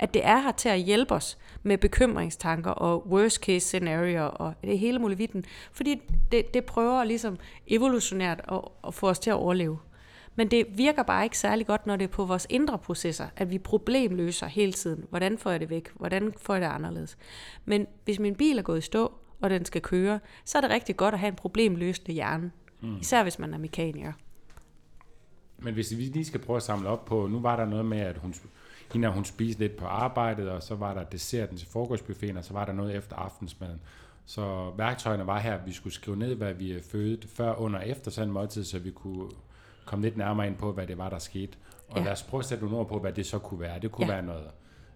[SPEAKER 2] At det er her til at hjælpe os med bekymringstanker og worst case scenarier og det hele muligheden. Fordi det, det prøver ligesom evolutionært at, at få os til at overleve. Men det virker bare ikke særlig godt, når det er på vores indre processer, at vi problemløser hele tiden. Hvordan får jeg det væk? Hvordan får jeg det anderledes? Men hvis min bil er gået i stå, og den skal køre, så er det rigtig godt at have en problemløsende hjerne. Mm. Især hvis man er mekaniker.
[SPEAKER 1] Men hvis vi lige skal prøve at samle op på, nu var der noget med, at hun, hende, hun spiste lidt på arbejdet, og så var der desserten til frokostbuffeten, og så var der noget efter aftensmaden. Så værktøjerne var her, at vi skulle skrive ned, hvad vi fødte før, under og efter sådan en måltid, så vi kunne komme lidt nærmere ind på, hvad det var, der skete. Og ja. lad os prøve at sætte nogle ord på, hvad det så kunne være. Det kunne ja. være noget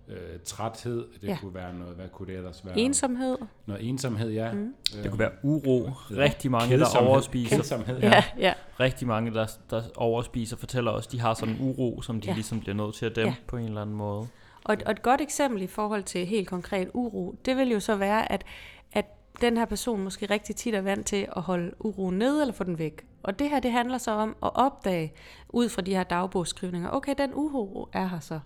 [SPEAKER 1] øh, træthed, det ja. kunne være noget, hvad kunne det ellers være?
[SPEAKER 2] Ensomhed.
[SPEAKER 1] Noget ensomhed, ja. Mm.
[SPEAKER 3] Øh, det kunne være uro. Rigtig mange, der overspiser.
[SPEAKER 1] Kedsomhed,
[SPEAKER 2] ja. ja. ja.
[SPEAKER 3] Rigtig mange, der, der overspiser, fortæller også, de har sådan en uro, som de ja. ligesom bliver nødt til at dæmpe ja. på en eller anden måde.
[SPEAKER 2] Og et, og et godt eksempel i forhold til helt konkret uro, det vil jo så være, at, at den her person måske rigtig tit er vant til at holde uroen nede eller få den væk. Og det her, det handler så om at opdage, ud fra de her dagbogsskrivninger, okay, den uro er her så.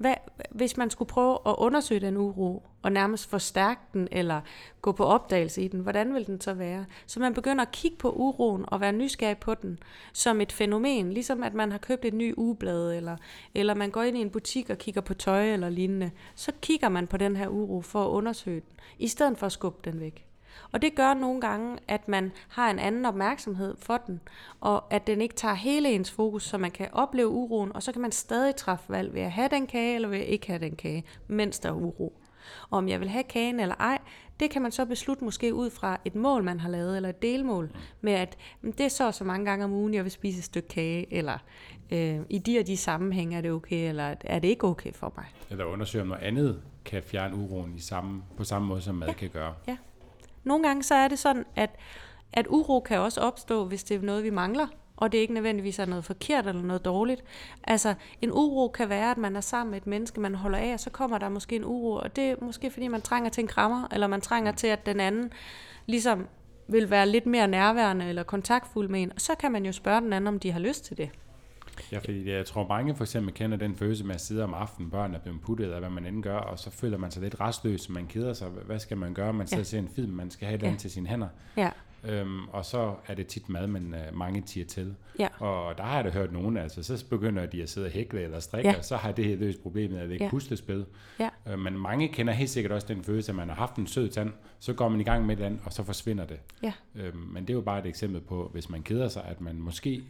[SPEAKER 2] Hvad, hvis man skulle prøve at undersøge den uro, og nærmest forstærke den, eller gå på opdagelse i den, hvordan vil den så være? Så man begynder at kigge på uroen, og være nysgerrig på den, som et fænomen, ligesom at man har købt et ny ugeblad, eller, eller man går ind i en butik og kigger på tøj eller lignende. Så kigger man på den her uro for at undersøge den, i stedet for at skubbe den væk. Og det gør nogle gange, at man har en anden opmærksomhed for den, og at den ikke tager hele ens fokus, så man kan opleve uroen, og så kan man stadig træffe valg ved at have den kage, eller ved at ikke have den kage, mens der er uro. Og om jeg vil have kagen eller ej, det kan man så beslutte måske ud fra et mål, man har lavet, eller et delmål, med at det er så så mange gange om ugen, jeg vil spise et stykke kage, eller øh, i de og de sammenhænge er det okay, eller er det ikke okay for mig.
[SPEAKER 1] Eller undersøge, om noget andet kan fjerne uroen i samme, på samme måde, som mad ja. kan gøre.
[SPEAKER 2] Ja. Nogle gange så er det sådan, at, at uro kan også opstå, hvis det er noget, vi mangler, og det ikke nødvendigvis er noget forkert eller noget dårligt. Altså, en uro kan være, at man er sammen med et menneske, man holder af, og så kommer der måske en uro, og det er måske fordi, man trænger til en krammer, eller man trænger til, at den anden ligesom vil være lidt mere nærværende eller kontaktfuld med en, og så kan man jo spørge den anden, om de har lyst til det.
[SPEAKER 1] Ja, fordi jeg tror mange for eksempel kender den følelse med at sidde om aftenen, børn er blevet puttet, eller hvad man end gør, og så føler man sig lidt restløs, man keder sig. Hvad skal man gøre? Man sidder ja. og ser en film, man skal have den ja. til sine hænder.
[SPEAKER 2] Ja.
[SPEAKER 1] Øhm, og så er det tit mad, man uh, mange tiger til.
[SPEAKER 2] Ja.
[SPEAKER 1] Og der har jeg da hørt nogen, altså så begynder de at sidde og hækle eller strikke, ja. og så har det her løst problemet, at det ikke ja. puslespil.
[SPEAKER 2] Ja.
[SPEAKER 1] Øh, men mange kender helt sikkert også den følelse, at man har haft en sød tand, så går man i gang med den, og så forsvinder det.
[SPEAKER 2] Ja.
[SPEAKER 1] Øhm, men det er jo bare et eksempel på, hvis man keder sig, at man måske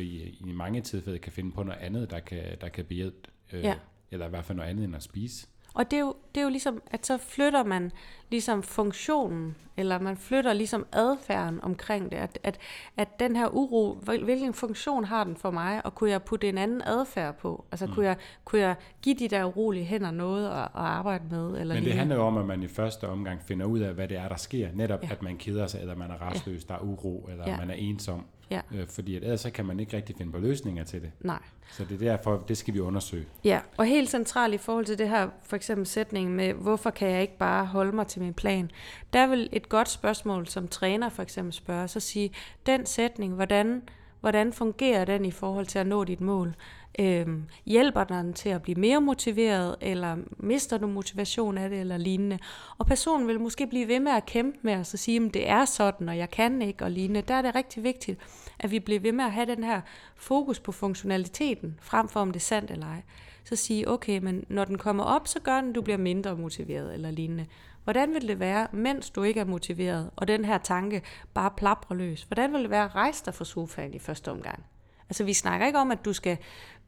[SPEAKER 1] i, i mange tilfælde kan finde på noget andet, der kan, der kan behjælpe, øh, ja. eller i hvert fald noget andet end at spise.
[SPEAKER 2] Og det er, jo, det er jo ligesom, at så flytter man ligesom funktionen, eller man flytter ligesom adfærden omkring det, at, at, at den her uro, hvilken funktion har den for mig, og kunne jeg putte en anden adfærd på? Altså mm. kunne, jeg, kunne jeg give de der urolige hænder noget at, at arbejde med? Eller
[SPEAKER 1] Men det handler jo om, at man i første omgang finder ud af, hvad det er, der sker. Netop, ja. at man keder sig, eller man er restløs, ja. der er uro, eller ja. man er ensom.
[SPEAKER 2] Ja.
[SPEAKER 1] Øh, fordi at ellers så kan man ikke rigtig finde på løsninger til det.
[SPEAKER 2] Nej.
[SPEAKER 1] Så det er derfor, det skal vi undersøge.
[SPEAKER 2] Ja, og helt centralt i forhold til det her, for eksempel sætningen med, hvorfor kan jeg ikke bare holde mig til min plan? Der vil et godt spørgsmål, som træner for eksempel spørger, så sige, den sætning, hvordan, hvordan fungerer den i forhold til at nå dit mål? Øhm, hjælper den til at blive mere motiveret, eller mister du motivation af det, eller lignende. Og personen vil måske blive ved med at kæmpe med os og sige, at det er sådan, og jeg kan ikke, og lignende. Der er det rigtig vigtigt, at vi bliver ved med at have den her fokus på funktionaliteten, frem for om det er sandt eller ej. Så sige, okay, men når den kommer op, så gør den, at du bliver mindre motiveret, eller lignende. Hvordan vil det være, mens du ikke er motiveret, og den her tanke bare plaprer løs? Hvordan vil det være at rejse dig fra sofaen i første omgang? Altså vi snakker ikke om, at du skal,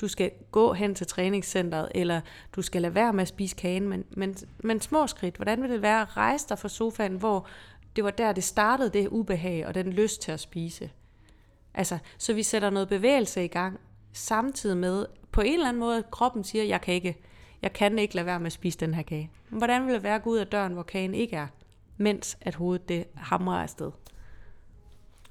[SPEAKER 2] du skal gå hen til træningscenteret, eller du skal lade være med at spise kagen, men, men, men små skridt. Hvordan vil det være at rejse dig fra sofaen, hvor det var der, det startede, det ubehag og den lyst til at spise? Altså, så vi sætter noget bevægelse i gang, samtidig med, på en eller anden måde, kroppen siger, jeg kan ikke, jeg kan ikke lade være med at spise den her kage. Hvordan vil det være at gå ud af døren, hvor kagen ikke er, mens at hovedet det hamrer afsted?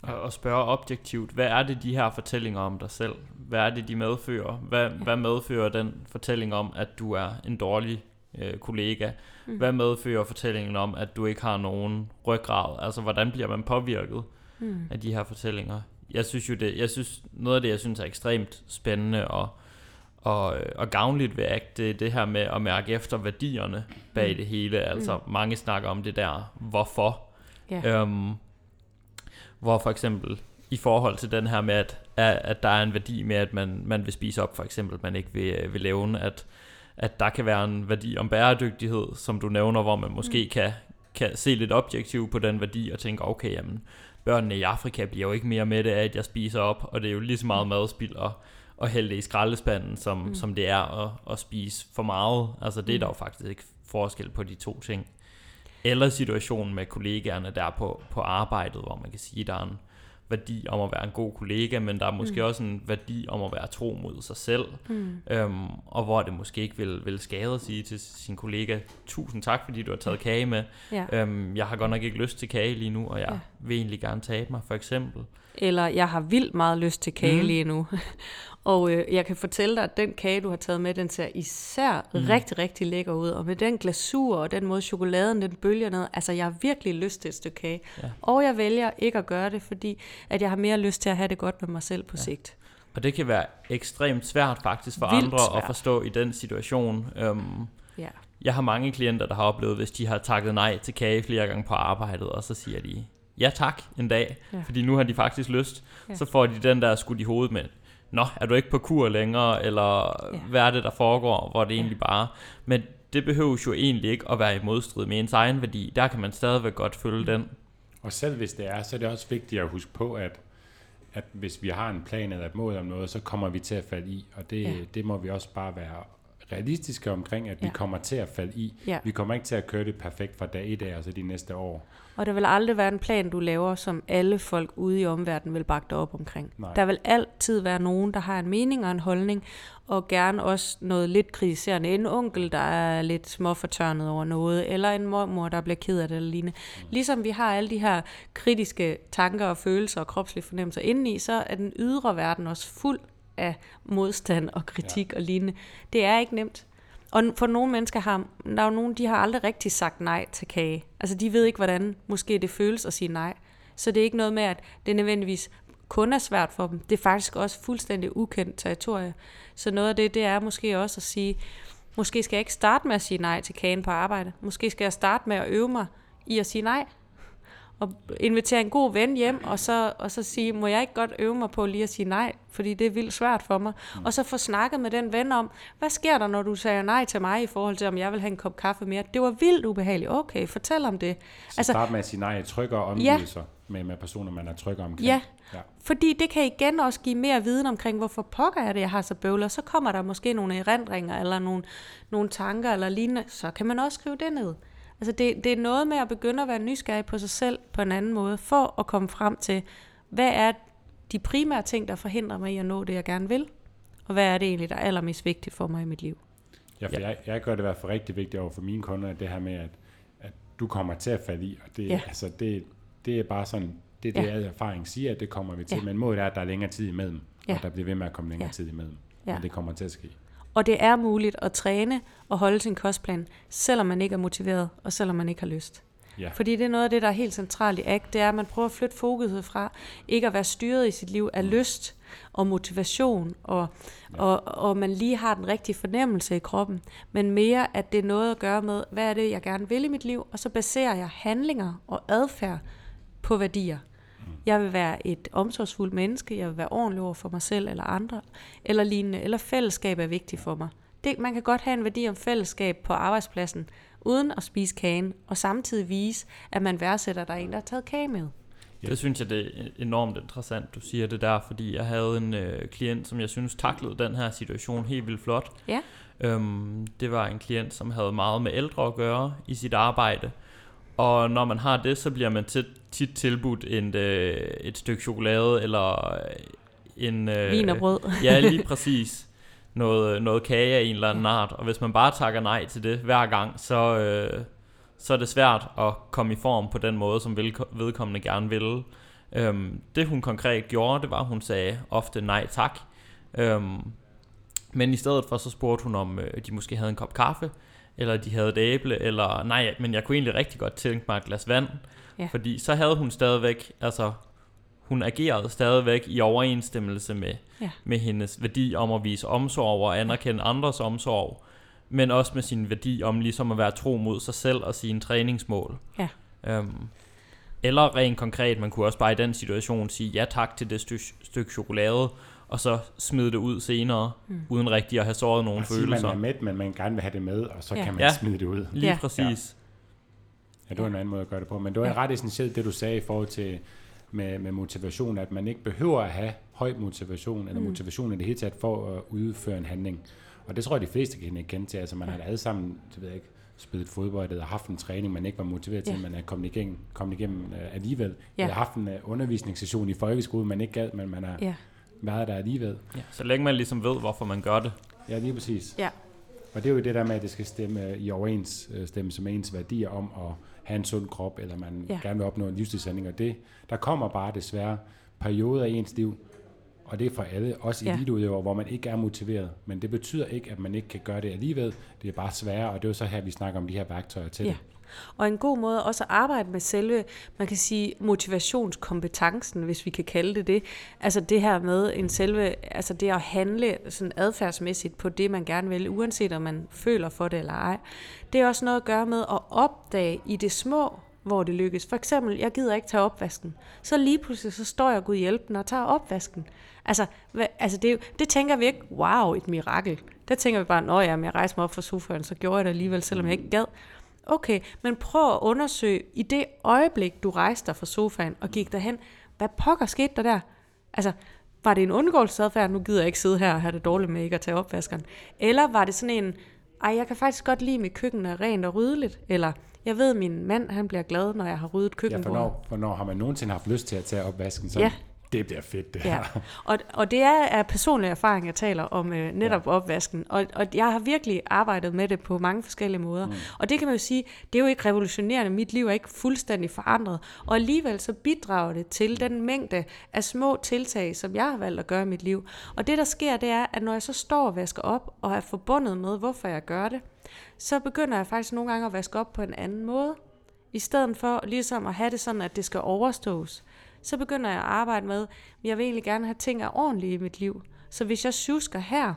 [SPEAKER 3] og, og spørge objektivt, hvad er det de her fortællinger om dig selv? Hvad er det de medfører? Hvad, ja. hvad medfører den fortælling om, at du er en dårlig øh, kollega. Mm. Hvad medfører fortællingen om, at du ikke har nogen ryggrad? Altså, hvordan bliver man påvirket mm. af de her fortællinger? Jeg synes jo det, jeg synes, noget af det, jeg synes er ekstremt spændende og, og, og gavnligt ved ACT, det er det her med at mærke efter værdierne bag mm. det hele. Altså, mm. mange snakker om det der, hvorfor. Yeah. Øhm, hvor for eksempel i forhold til den her med, at, at der er en værdi med, at man, man vil spise op, for eksempel, man ikke vil, vil levne, at, at der kan være en værdi om bæredygtighed, som du nævner, hvor man måske mm. kan, kan se lidt objektivt på den værdi og tænke, okay, jamen, børnene i Afrika bliver jo ikke mere med det af, at jeg spiser op, og det er jo lige så meget mm. madspild og, og hælde det i skraldespanden, som, mm. som det er at, at spise for meget. Altså det er der jo faktisk ikke forskel på de to ting. Eller situationen med kollegaerne der på, på arbejdet, hvor man kan sige, at der er en, værdi om at være en god kollega, men der er måske mm. også en værdi om at være tro mod sig selv, mm. øhm, og hvor det måske ikke vil, vil skade at sige til sin kollega, tusind tak, fordi du har taget kage med. Ja. Øhm, jeg har godt nok ikke lyst til kage lige nu, og jeg ja. Vil egentlig gerne tabe mig, for eksempel.
[SPEAKER 2] Eller jeg har vildt meget lyst til kage mm. lige nu. Og øh, jeg kan fortælle dig, at den kage, du har taget med, den ser især mm. rigtig, rigtig lækker ud. Og med den glasur og den måde chokoladen, den bølger ned. Altså, jeg har virkelig lyst til et stykke kage. Ja. Og jeg vælger ikke at gøre det, fordi at jeg har mere lyst til at have det godt med mig selv på ja. sigt.
[SPEAKER 3] Og det kan være ekstremt svært faktisk for Vildt andre svært. at forstå i den situation. Um, ja. Jeg har mange klienter, der har oplevet, hvis de har takket nej til kage flere gange på arbejdet, og så siger de, ja tak en dag, ja. fordi nu har de faktisk lyst. Ja. Så får de den der skudt i hovedet med, nå, er du ikke på kur længere, eller ja. hvad er det, der foregår, hvor det ja. egentlig bare... Men det behøves jo egentlig ikke at være i modstrid med ens egen værdi. Der kan man stadigvæk godt følge den.
[SPEAKER 1] Og selv hvis det er, så er det også vigtigt at huske på, at, at hvis vi har en plan eller et mål om noget, så kommer vi til at falde i. Og det, ja. det må vi også bare være realistiske omkring, at ja. vi kommer til at falde i. Ja. Vi kommer ikke til at køre det perfekt fra dag i dag, og så de næste år.
[SPEAKER 2] Og der vil aldrig være en plan, du laver, som alle folk ude i omverdenen vil bakke dig op omkring. Nej. Der vil altid være nogen, der har en mening og en holdning, og gerne også noget lidt kritiserende. En onkel, der er lidt småfortørnet over noget, eller en mormor, der bliver ked af det eller lignende. Mm. Ligesom vi har alle de her kritiske tanker og følelser og kropslige fornemmelser indeni, så er den ydre verden også fuld af modstand og kritik ja. og lignende. Det er ikke nemt. Og for nogle mennesker har, der er jo nogen, de har aldrig rigtig sagt nej til kage. Altså de ved ikke, hvordan måske det føles at sige nej. Så det er ikke noget med, at det nødvendigvis kun er svært for dem. Det er faktisk også fuldstændig ukendt territorie. Så noget af det, det er måske også at sige, måske skal jeg ikke starte med at sige nej til kagen på arbejde. Måske skal jeg starte med at øve mig i at sige nej og invitere en god ven hjem, og så, og så sige, må jeg ikke godt øve mig på lige at sige nej, fordi det er vildt svært for mig. Mm. Og så få snakket med den ven om, hvad sker der, når du siger nej til mig, i forhold til, om jeg vil have en kop kaffe mere? Det var vildt ubehageligt. Okay, fortæl om det.
[SPEAKER 1] Så altså, start med at sige nej, trykker omgivelser ja. med, med personer, man er trykker omkring.
[SPEAKER 2] Ja. ja, fordi det kan igen også give mere viden omkring, hvorfor pokker er det, jeg har så bøvler. Så kommer der måske nogle erindringer, eller nogle, nogle tanker, eller lignende. Så kan man også skrive det ned. Altså det, det er noget med at begynde at være nysgerrig på sig selv på en anden måde, for at komme frem til, hvad er de primære ting, der forhindrer mig i at nå det, jeg gerne vil, og hvad er det egentlig, der er allermest vigtigt for mig i mit liv.
[SPEAKER 1] Ja, for ja. Jeg, jeg gør det i hvert fald rigtig vigtigt over for mine kunder, det her med, at, at du kommer til at falde i, og det, ja. altså, det, det er bare sådan, det er det, ja. erfaring siger, at det kommer vi til, ja. men målet er, at der er længere tid imellem, ja. og der bliver ved med at komme længere ja. tid imellem, ja. men det kommer til at ske.
[SPEAKER 2] Og det er muligt at træne og holde sin kostplan, selvom man ikke er motiveret, og selvom man ikke har lyst. Ja. Fordi det er noget af det, der er helt centralt i ACT, det er, at man prøver at flytte fokuset fra ikke at være styret i sit liv af lyst og motivation, og, ja. og, og man lige har den rigtige fornemmelse i kroppen, men mere, at det er noget at gøre med, hvad er det, jeg gerne vil i mit liv, og så baserer jeg handlinger og adfærd på værdier. Jeg vil være et omsorgsfuldt menneske, jeg vil være ordentlig over for mig selv eller andre, eller lignende, eller fællesskab er vigtigt for mig. Det, man kan godt have en værdi om fællesskab på arbejdspladsen, uden at spise kagen, og samtidig vise, at man værdsætter, at der er en, der har taget kage med.
[SPEAKER 3] Ja. Det synes jeg, det er enormt interessant, du siger det der, fordi jeg havde en øh, klient, som jeg synes taklede den her situation helt vildt flot. Ja. Øhm, det var en klient, som havde meget med ældre at gøre i sit arbejde, og når man har det, så bliver man tit, tit tilbudt en, øh, et stykke chokolade eller en...
[SPEAKER 2] Øh, Vin og brød.
[SPEAKER 3] ja, lige præcis. Noget, noget kage af en eller anden art. Og hvis man bare takker nej til det hver gang, så, øh, så er det svært at komme i form på den måde, som vedkommende gerne vil. Øhm, det hun konkret gjorde, det var, at hun sagde ofte nej tak. Øhm, men i stedet for, så spurgte hun, om øh, de måske havde en kop kaffe, eller de havde et æble, eller nej, men jeg kunne egentlig rigtig godt tænke mig et glas vand,
[SPEAKER 2] Ja.
[SPEAKER 3] fordi så havde hun stadigvæk, altså hun agerede stadigvæk i overensstemmelse med,
[SPEAKER 2] Ja.
[SPEAKER 3] med hendes værdi om at vise omsorg og anerkende andres omsorg, men også med sin værdi om ligesom at være tro mod sig selv og sine træningsmål.
[SPEAKER 2] Ja.
[SPEAKER 3] Øhm, eller rent konkret, man kunne også bare i den situation sige ja tak til det stykke, stykke chokolade, og så smide det ud senere, mm. uden rigtig at have såret
[SPEAKER 1] Og sige, man
[SPEAKER 3] følelser.
[SPEAKER 1] er med, men man gerne vil have det med, og så
[SPEAKER 2] Ja.
[SPEAKER 1] kan man
[SPEAKER 3] Ja.
[SPEAKER 1] smide det ud.
[SPEAKER 3] Lige
[SPEAKER 2] Ja.
[SPEAKER 3] præcis.
[SPEAKER 1] Ja, det var en anden måde at gøre det på. Men det var
[SPEAKER 2] Ja.
[SPEAKER 1] ret essentielt, det du sagde i forhold til med, med motivation, at man ikke behøver at have høj motivation, eller
[SPEAKER 2] Mm.
[SPEAKER 1] motivation i det hele taget, for at udføre en handling. Og det tror jeg, de fleste kan ikke kende til. Altså man har alle sammen, det ved jeg ikke, spillet fodbold, eller haft en træning, man ikke var motiveret til,
[SPEAKER 2] Ja.
[SPEAKER 1] man er kommet igennem, kommet igennem uh, alligevel.
[SPEAKER 2] Ja.
[SPEAKER 1] Eller haft en uh, undervisningssession i folkeskole, man ikke gad, men man har
[SPEAKER 2] Ja.
[SPEAKER 1] Været der alligevel.
[SPEAKER 3] Ja. Så længe man ligesom ved, hvorfor man gør det.
[SPEAKER 1] Ja, lige præcis.
[SPEAKER 2] Ja.
[SPEAKER 1] Og det er jo det der med, at det skal stemme i overensstemmelse med ens værdier om at have en sund krop, eller man
[SPEAKER 2] Ja.
[SPEAKER 1] ja. gerne vil opnå en livsstilshandling. Og det, der kommer bare desværre perioder i ens liv, og det er for alle, også Ja. eliteudøvere, hvor man ikke er motiveret. Men det betyder ikke, at man ikke kan gøre det alligevel. Det er bare sværere, og det er jo så her, vi snakker om de her værktøjer til
[SPEAKER 2] Ja.
[SPEAKER 1] det.
[SPEAKER 2] Og en god måde også at arbejde med selve, man kan sige, motivationskompetencen, hvis vi kan kalde det det. Altså det her med en selve, altså det at handle sådan adfærdsmæssigt på det, man gerne vil, uanset om man føler for det eller ej. Det er også noget at gøre med at opdage i det små, hvor det lykkes. For eksempel, jeg gider ikke tage opvasken. Så lige pludselig, så står jeg Gud hjælpen og tager opvasken. Altså, hvad, altså det, det tænker vi ikke, wow, et mirakel. Der tænker vi bare, nå ja, men jeg rejste mig op fra sofaen, så gjorde jeg det alligevel, selvom jeg ikke gad. Okay, men prøv at undersøge i det øjeblik, du rejste dig fra sofaen og gik derhen, hvad pokker skete der der? Altså, var det en undgåelsesadfærd, nu gider jeg ikke sidde her og have det dårligt med ikke at tage opvaskeren? Eller var det sådan en, ej, jeg kan faktisk godt lide, at mit køkken er rent og ryddeligt? Eller, jeg ved, at min mand han bliver glad, når jeg har ryddet
[SPEAKER 1] Ja,
[SPEAKER 2] køkkenbordet.
[SPEAKER 1] hvornår, hvornår har man nogensinde haft lyst til at tage opvasken? Så
[SPEAKER 2] Ja.
[SPEAKER 1] Det bliver fedt, det
[SPEAKER 2] Ja,
[SPEAKER 1] her.
[SPEAKER 2] og, og det er af personlig erfaring, jeg taler om øh, netop ja. opvasken. Og, og jeg har virkelig arbejdet med det på mange forskellige måder. Mm. Og det kan man jo sige, det er jo ikke revolutionerende. Mit liv er ikke fuldstændig forandret. Og alligevel så bidrager det til den mængde af små tiltag, som jeg har valgt at gøre i mit liv. Og det der sker, det er, at når jeg så står og vasker op, og er forbundet med, hvorfor jeg gør det, så begynder jeg faktisk nogle gange at vaske op på en anden måde. I stedet for ligesom at have det sådan, at det skal overstås, så begynder jeg at arbejde med, at jeg vil egentlig gerne have ting er ordentlige i mit liv. Så hvis jeg tjusker her,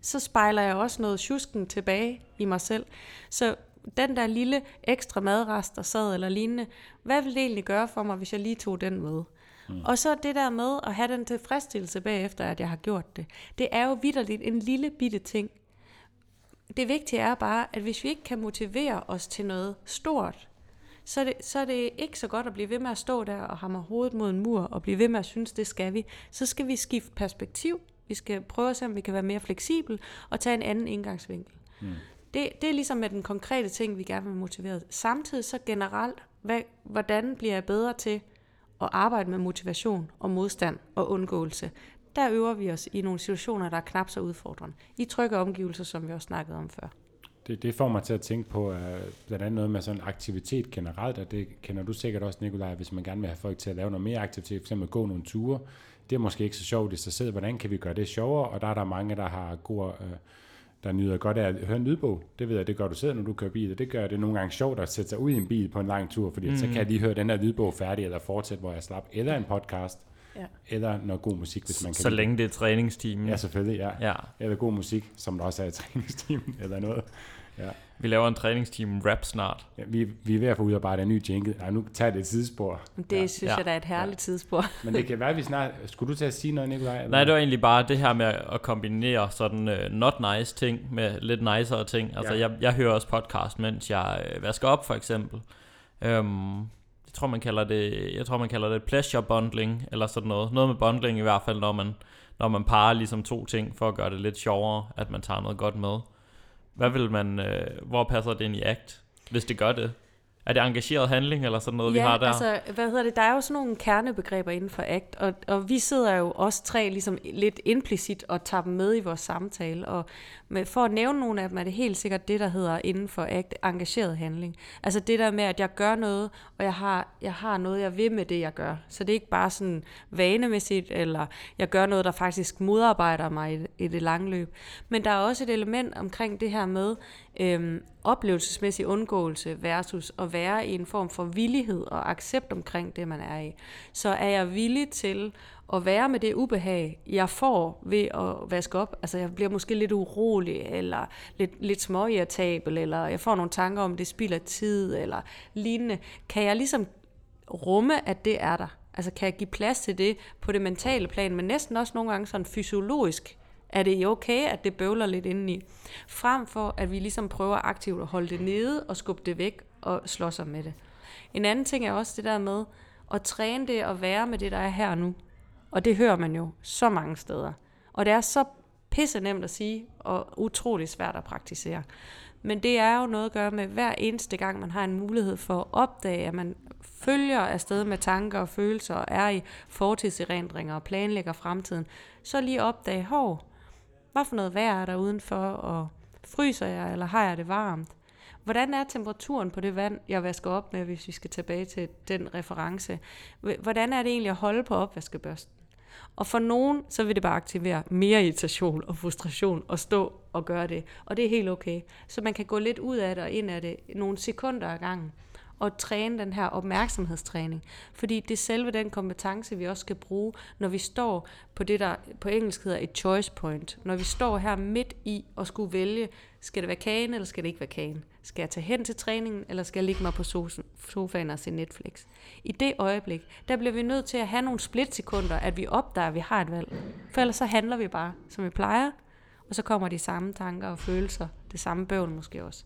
[SPEAKER 2] så spejler jeg også noget tjusken tilbage i mig selv. Så den der lille ekstra madrest, der sad eller lignende, hvad ville det egentlig gøre for mig, hvis jeg lige tog den med? Mm. Og så det der med at have den tilfredsstillelse bagefter, at jeg har gjort det. Det er jo vidderligt en lille bitte ting. Det vigtige er bare, at hvis vi ikke kan motivere os til noget stort, så er, det, så er det ikke så godt at blive ved med at stå der og hamre hovedet mod en mur og blive ved med at synes, det skal vi. Så skal vi skifte perspektiv. Vi skal prøve at se, om vi kan være mere fleksibel og tage en anden indgangsvinkel. Mm. Det, det er ligesom med den konkrete ting, vi gerne vil motivere. Samtidig så generelt, hvad, hvordan bliver jeg bedre til at arbejde med motivation og modstand og undgåelse? Der øver vi os i nogle situationer, der er knap så udfordrende. I trygge omgivelser, som vi også snakkede om før.
[SPEAKER 1] Det, det får mig til at tænke på uh, blandt andet noget med sådan aktivitet generelt, og det kender du sikkert også, Nikolaj, hvis man gerne vil have folk til at lave noget mere aktivitet, f.eks. gå nogle ture. Det er måske ikke så sjovt i sig selv. Hvordan kan vi gøre det sjovere? Og der er der mange, der har gode, uh, der nyder godt af at høre en lydbog. Det ved jeg, det gør du selv, når du kører bil, og det gør det nogle gange sjovt at sætte sig ud i en bil på en lang tur, fordi mm. så kan jeg lige høre den her lydbog færdig, eller fortsætte, hvor jeg slap, eller en podcast,
[SPEAKER 2] Ja.
[SPEAKER 1] eller noget god musik, hvis man kan
[SPEAKER 3] Så
[SPEAKER 1] lide
[SPEAKER 3] længe det er træningsteamen.
[SPEAKER 1] det. Ja, selvfølgelig, ja.
[SPEAKER 3] ja.
[SPEAKER 1] Eller god musik, som der også er i træningsteamen, eller noget. Ja.
[SPEAKER 3] Vi laver en træningsteam rap snart.
[SPEAKER 1] Ja, vi, vi er ved at få udarbejdet en ny jingle. Nej, nu tager det et sidespor.
[SPEAKER 2] Det
[SPEAKER 1] ja.
[SPEAKER 2] synes
[SPEAKER 3] Ja.
[SPEAKER 2] jeg, der er et herligt tidsspor.
[SPEAKER 1] Men det kan være, at vi snart... Skulle du til at sige noget, Nikolaj? eller?
[SPEAKER 3] Nej, det var egentlig bare det her med at kombinere sådan uh, not nice ting med lidt nicere ting. Altså,
[SPEAKER 1] Ja.
[SPEAKER 3] jeg, jeg hører også podcast, mens jeg øh, vasker op, for eksempel. Um, tror, man kalder det, jeg tror, man kalder det pleasure bundling, eller sådan noget. Noget med bundling i hvert fald, når man, når man parer ligesom to ting, for at gøre det lidt sjovere, at man tager noget godt med. Hvad vil man, øh, hvor passer det ind i ACT, hvis det gør det? Er det engageret handling, eller sådan noget,
[SPEAKER 2] ja,
[SPEAKER 3] vi har der?
[SPEAKER 2] altså, hvad hedder det, der er jo sådan nogle kernebegreber inden for ACT, og, og vi sidder jo også tre ligesom lidt implicit og tager dem med i vores samtale, og med, for at nævne nogle af dem, er det helt sikkert det, der hedder inden for ACT, engageret handling. Altså det der med, at jeg gør noget, og jeg har, jeg har noget, jeg vil med det, jeg gør. Så det er ikke bare sådan vanemæssigt, eller jeg gør noget, der faktisk modarbejder mig i, i det lange løb. Men der er også et element omkring det her med, øhm, oplevelsesmæssig undgåelse versus at være i en form for villighed og accept omkring det, man er i. Så er jeg villig til at være med det ubehag, jeg får ved at vaske op. Altså jeg bliver måske lidt urolig, eller lidt, lidt småirritabel, eller jeg får nogle tanker om, det spilder tid, eller lignende. Kan jeg ligesom rumme, at det er der? Altså kan jeg give plads til det på det mentale plan, men næsten også nogle gange sådan fysiologisk er det okay, at det bøvler lidt indeni? Frem for, at vi ligesom prøver aktivt at holde det nede og skubbe det væk og slå sig med det. En anden ting er også det der med at træne det og være med det, der er her nu. Og det hører man jo så mange steder. Og det er så pisse nemt at sige, og utrolig svært at praktisere. Men det er jo noget at gøre med hver eneste gang, man har en mulighed for at opdage, at man følger afsted med tanker og følelser, og er i fortidserindringer og planlægger fremtiden, så lige opdage, hov, hvad for noget vejr er der udenfor, og fryser jeg, eller har jeg det varmt? Hvordan er temperaturen på det vand, jeg vasker op med, hvis vi skal tilbage til den reference? Hvordan er det egentlig at holde på opvaskebørsten? Og for nogen, så vil det bare aktivere mere irritation og frustration at stå og gøre det. Og det er helt okay. Så man kan gå lidt ud af det og ind af det nogle sekunder ad gangen at træne den her opmærksomhedstræning. Fordi det er selve den kompetence, vi også skal bruge, når vi står på det, der på engelsk hedder et choice point. Når vi står her midt i og skulle vælge, skal det være kagen, eller skal det ikke være kagen? Skal jeg tage hen til træningen, eller skal jeg ligge mig på sofaen og se Netflix? I det øjeblik, der bliver vi nødt til at have nogle splitsekunder, at vi opdager, at vi har et valg. For ellers så handler vi bare, som vi plejer, og så kommer de samme tanker og følelser, det samme bøvl måske også.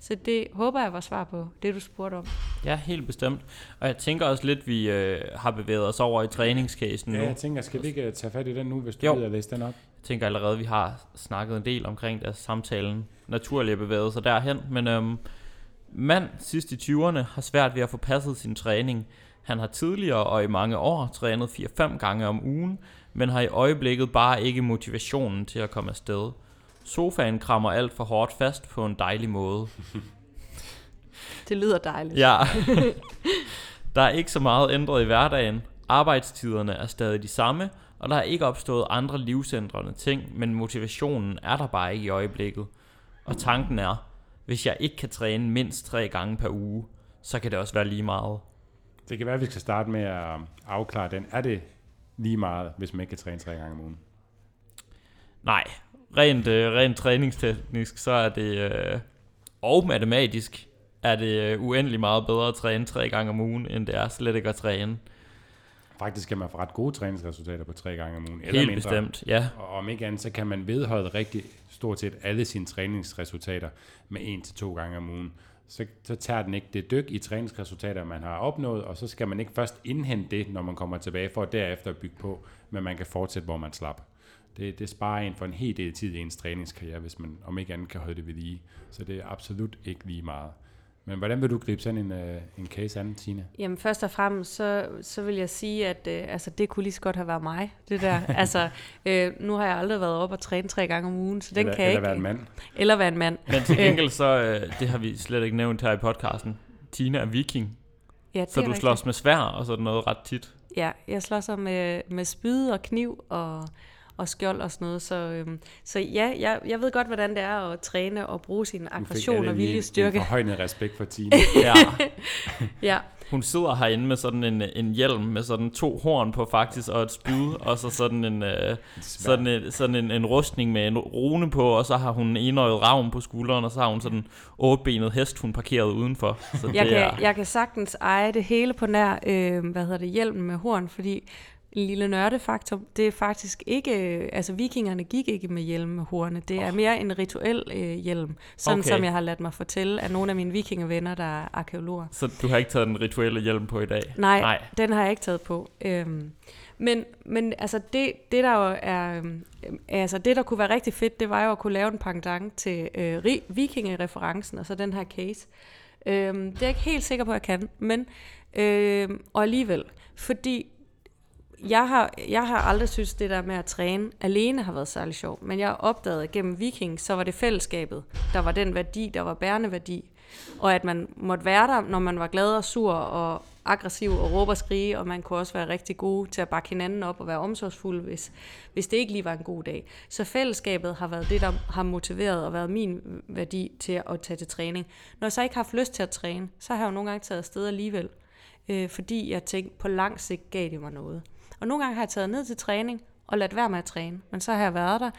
[SPEAKER 2] Så det håber jeg var svar på det, du spurgte om.
[SPEAKER 3] Ja, helt bestemt. Og jeg tænker også lidt, vi øh, har bevæget os over i træningscasen
[SPEAKER 1] ja,
[SPEAKER 3] nu.
[SPEAKER 1] jeg tænker, skal vi ikke øh, tage fat i den nu, hvis du
[SPEAKER 3] Jo.
[SPEAKER 1] vil at læse den op?
[SPEAKER 3] Jeg tænker allerede, vi har snakket en del omkring det, samtalen naturligt bevæget sig derhen. Men øhm, mand sidst i 20'erne har svært ved at få passet sin træning. Han har tidligere og i mange år trænet 4-5 gange om ugen, men har i øjeblikket bare ikke motivationen til at komme afsted. Sofaen krammer alt for hårdt fast på en dejlig måde.
[SPEAKER 2] Det lyder dejligt.
[SPEAKER 3] Ja. der er ikke så meget ændret i hverdagen. Arbejdstiderne er stadig de samme, og der er ikke opstået andre livsændrende ting, men motivationen er der bare ikke i øjeblikket. Og tanken er, hvis jeg ikke kan træne mindst tre gange per uge, så kan det også være lige meget.
[SPEAKER 1] Det kan være, at vi skal starte med at afklare den. Er det lige meget, hvis man ikke kan træne tre gange om ugen?
[SPEAKER 3] Nej, rent, øh, rent træningsteknisk, så er det, øh, og matematisk, er det øh, uendelig meget bedre at træne tre gange om ugen, end det er slet ikke at træne.
[SPEAKER 1] Faktisk kan man få ret gode træningsresultater på tre gange om ugen. Eller
[SPEAKER 3] Helt
[SPEAKER 1] mindre.
[SPEAKER 3] bestemt, ja.
[SPEAKER 1] Og om ikke andet, så kan man vedholde rigtig stort set alle sine træningsresultater med en til to gange om ugen. Så, så tager den ikke det dyk i træningsresultater, man har opnået, og så skal man ikke først indhente det, når man kommer tilbage, for derefter at bygge på, men man kan fortsætte, hvor man slap. Det, det sparer en for en hel del tid i ens træningskarriere, hvis man om ikke andet kan holde det ved lige. Så det er absolut ikke lige meget. Men hvordan vil du gribe sådan en, uh, en case an, Tine?
[SPEAKER 2] Jamen først og fremmest, så, så vil jeg sige, at øh, altså, det kunne lige så godt have været mig, det der. altså, øh, nu har jeg aldrig været op og træne tre gange om ugen, så den
[SPEAKER 1] eller,
[SPEAKER 2] kan jeg
[SPEAKER 1] eller
[SPEAKER 2] ikke.
[SPEAKER 1] være en mand?
[SPEAKER 2] Eller være en mand.
[SPEAKER 3] Men til gengæld så, øh, det har vi slet ikke nævnt her i podcasten, Tina er viking,
[SPEAKER 2] Ja, det
[SPEAKER 3] så
[SPEAKER 2] er
[SPEAKER 3] du
[SPEAKER 2] rigtigt.
[SPEAKER 3] slås med svær og sådan noget ret tit.
[SPEAKER 2] Ja, jeg slår så med, med spyd og kniv og, og skjold og sådan noget. Så, øhm, så ja, jeg, jeg ved godt, hvordan det er at træne og bruge sin
[SPEAKER 1] fik
[SPEAKER 2] aggression og viljestyrke.
[SPEAKER 1] En forhøjnet respekt for Tine.
[SPEAKER 3] Ja.
[SPEAKER 2] Ja,
[SPEAKER 3] Hun sidder herinde med sådan en, en hjelm med sådan to horn på faktisk, og et spyd, og så sådan en, øh, sådan, en, sådan en, en rustning med en rune på, og så har hun en enøjet ravn på skulderen, og så har hun sådan en otbenet hest, hun parkeret udenfor. Så
[SPEAKER 2] jeg
[SPEAKER 3] det
[SPEAKER 2] kan,
[SPEAKER 3] er,
[SPEAKER 2] jeg kan sagtens eje det hele på nær, øh, hvad hedder det, hjelmen med horn, fordi lille nørdefaktor, det er faktisk ikke, øh, altså vikingerne gik ikke med hjelm med horne, det er mere en rituel øh, hjelm, sådan
[SPEAKER 3] Okay.
[SPEAKER 2] som jeg har ladt mig fortælle af nogle af mine vikingevenner, der er arkeologer.
[SPEAKER 3] så du har ikke taget den rituelle hjelm på i dag?
[SPEAKER 2] Nej,
[SPEAKER 3] Nej.
[SPEAKER 2] den har jeg ikke taget på. Øhm, men, men altså det, det der jo er, øhm, altså det der kunne være rigtig fedt, det var jo at kunne lave en pendant til øh, vikingereferencen, og så den her case. Øhm, det er jeg ikke helt sikker på, at jeg kan, men øhm, og alligevel, fordi jeg har, jeg har aldrig synes det der med at træne alene har været særlig sjovt, men jeg opdagede at gennem Viking, så var det fællesskabet, der var den værdi, der var bærende værdi, og at man måtte være der, når man var glad og sur og aggressiv og råbe og skrige, og man kunne også være rigtig god til at bakke hinanden op og være omsorgsfuld, hvis, hvis det ikke lige var en god dag. Så fællesskabet har været det, der har motiveret og været min værdi til at tage til træning. Når jeg så ikke har haft lyst til at træne, så har jeg jo nogle gange taget afsted alligevel, øh, fordi jeg tænkte, på lang sigt gav det mig noget. Og nogle gange har jeg taget ned til træning, og ladt være med at træne. Men så har jeg været der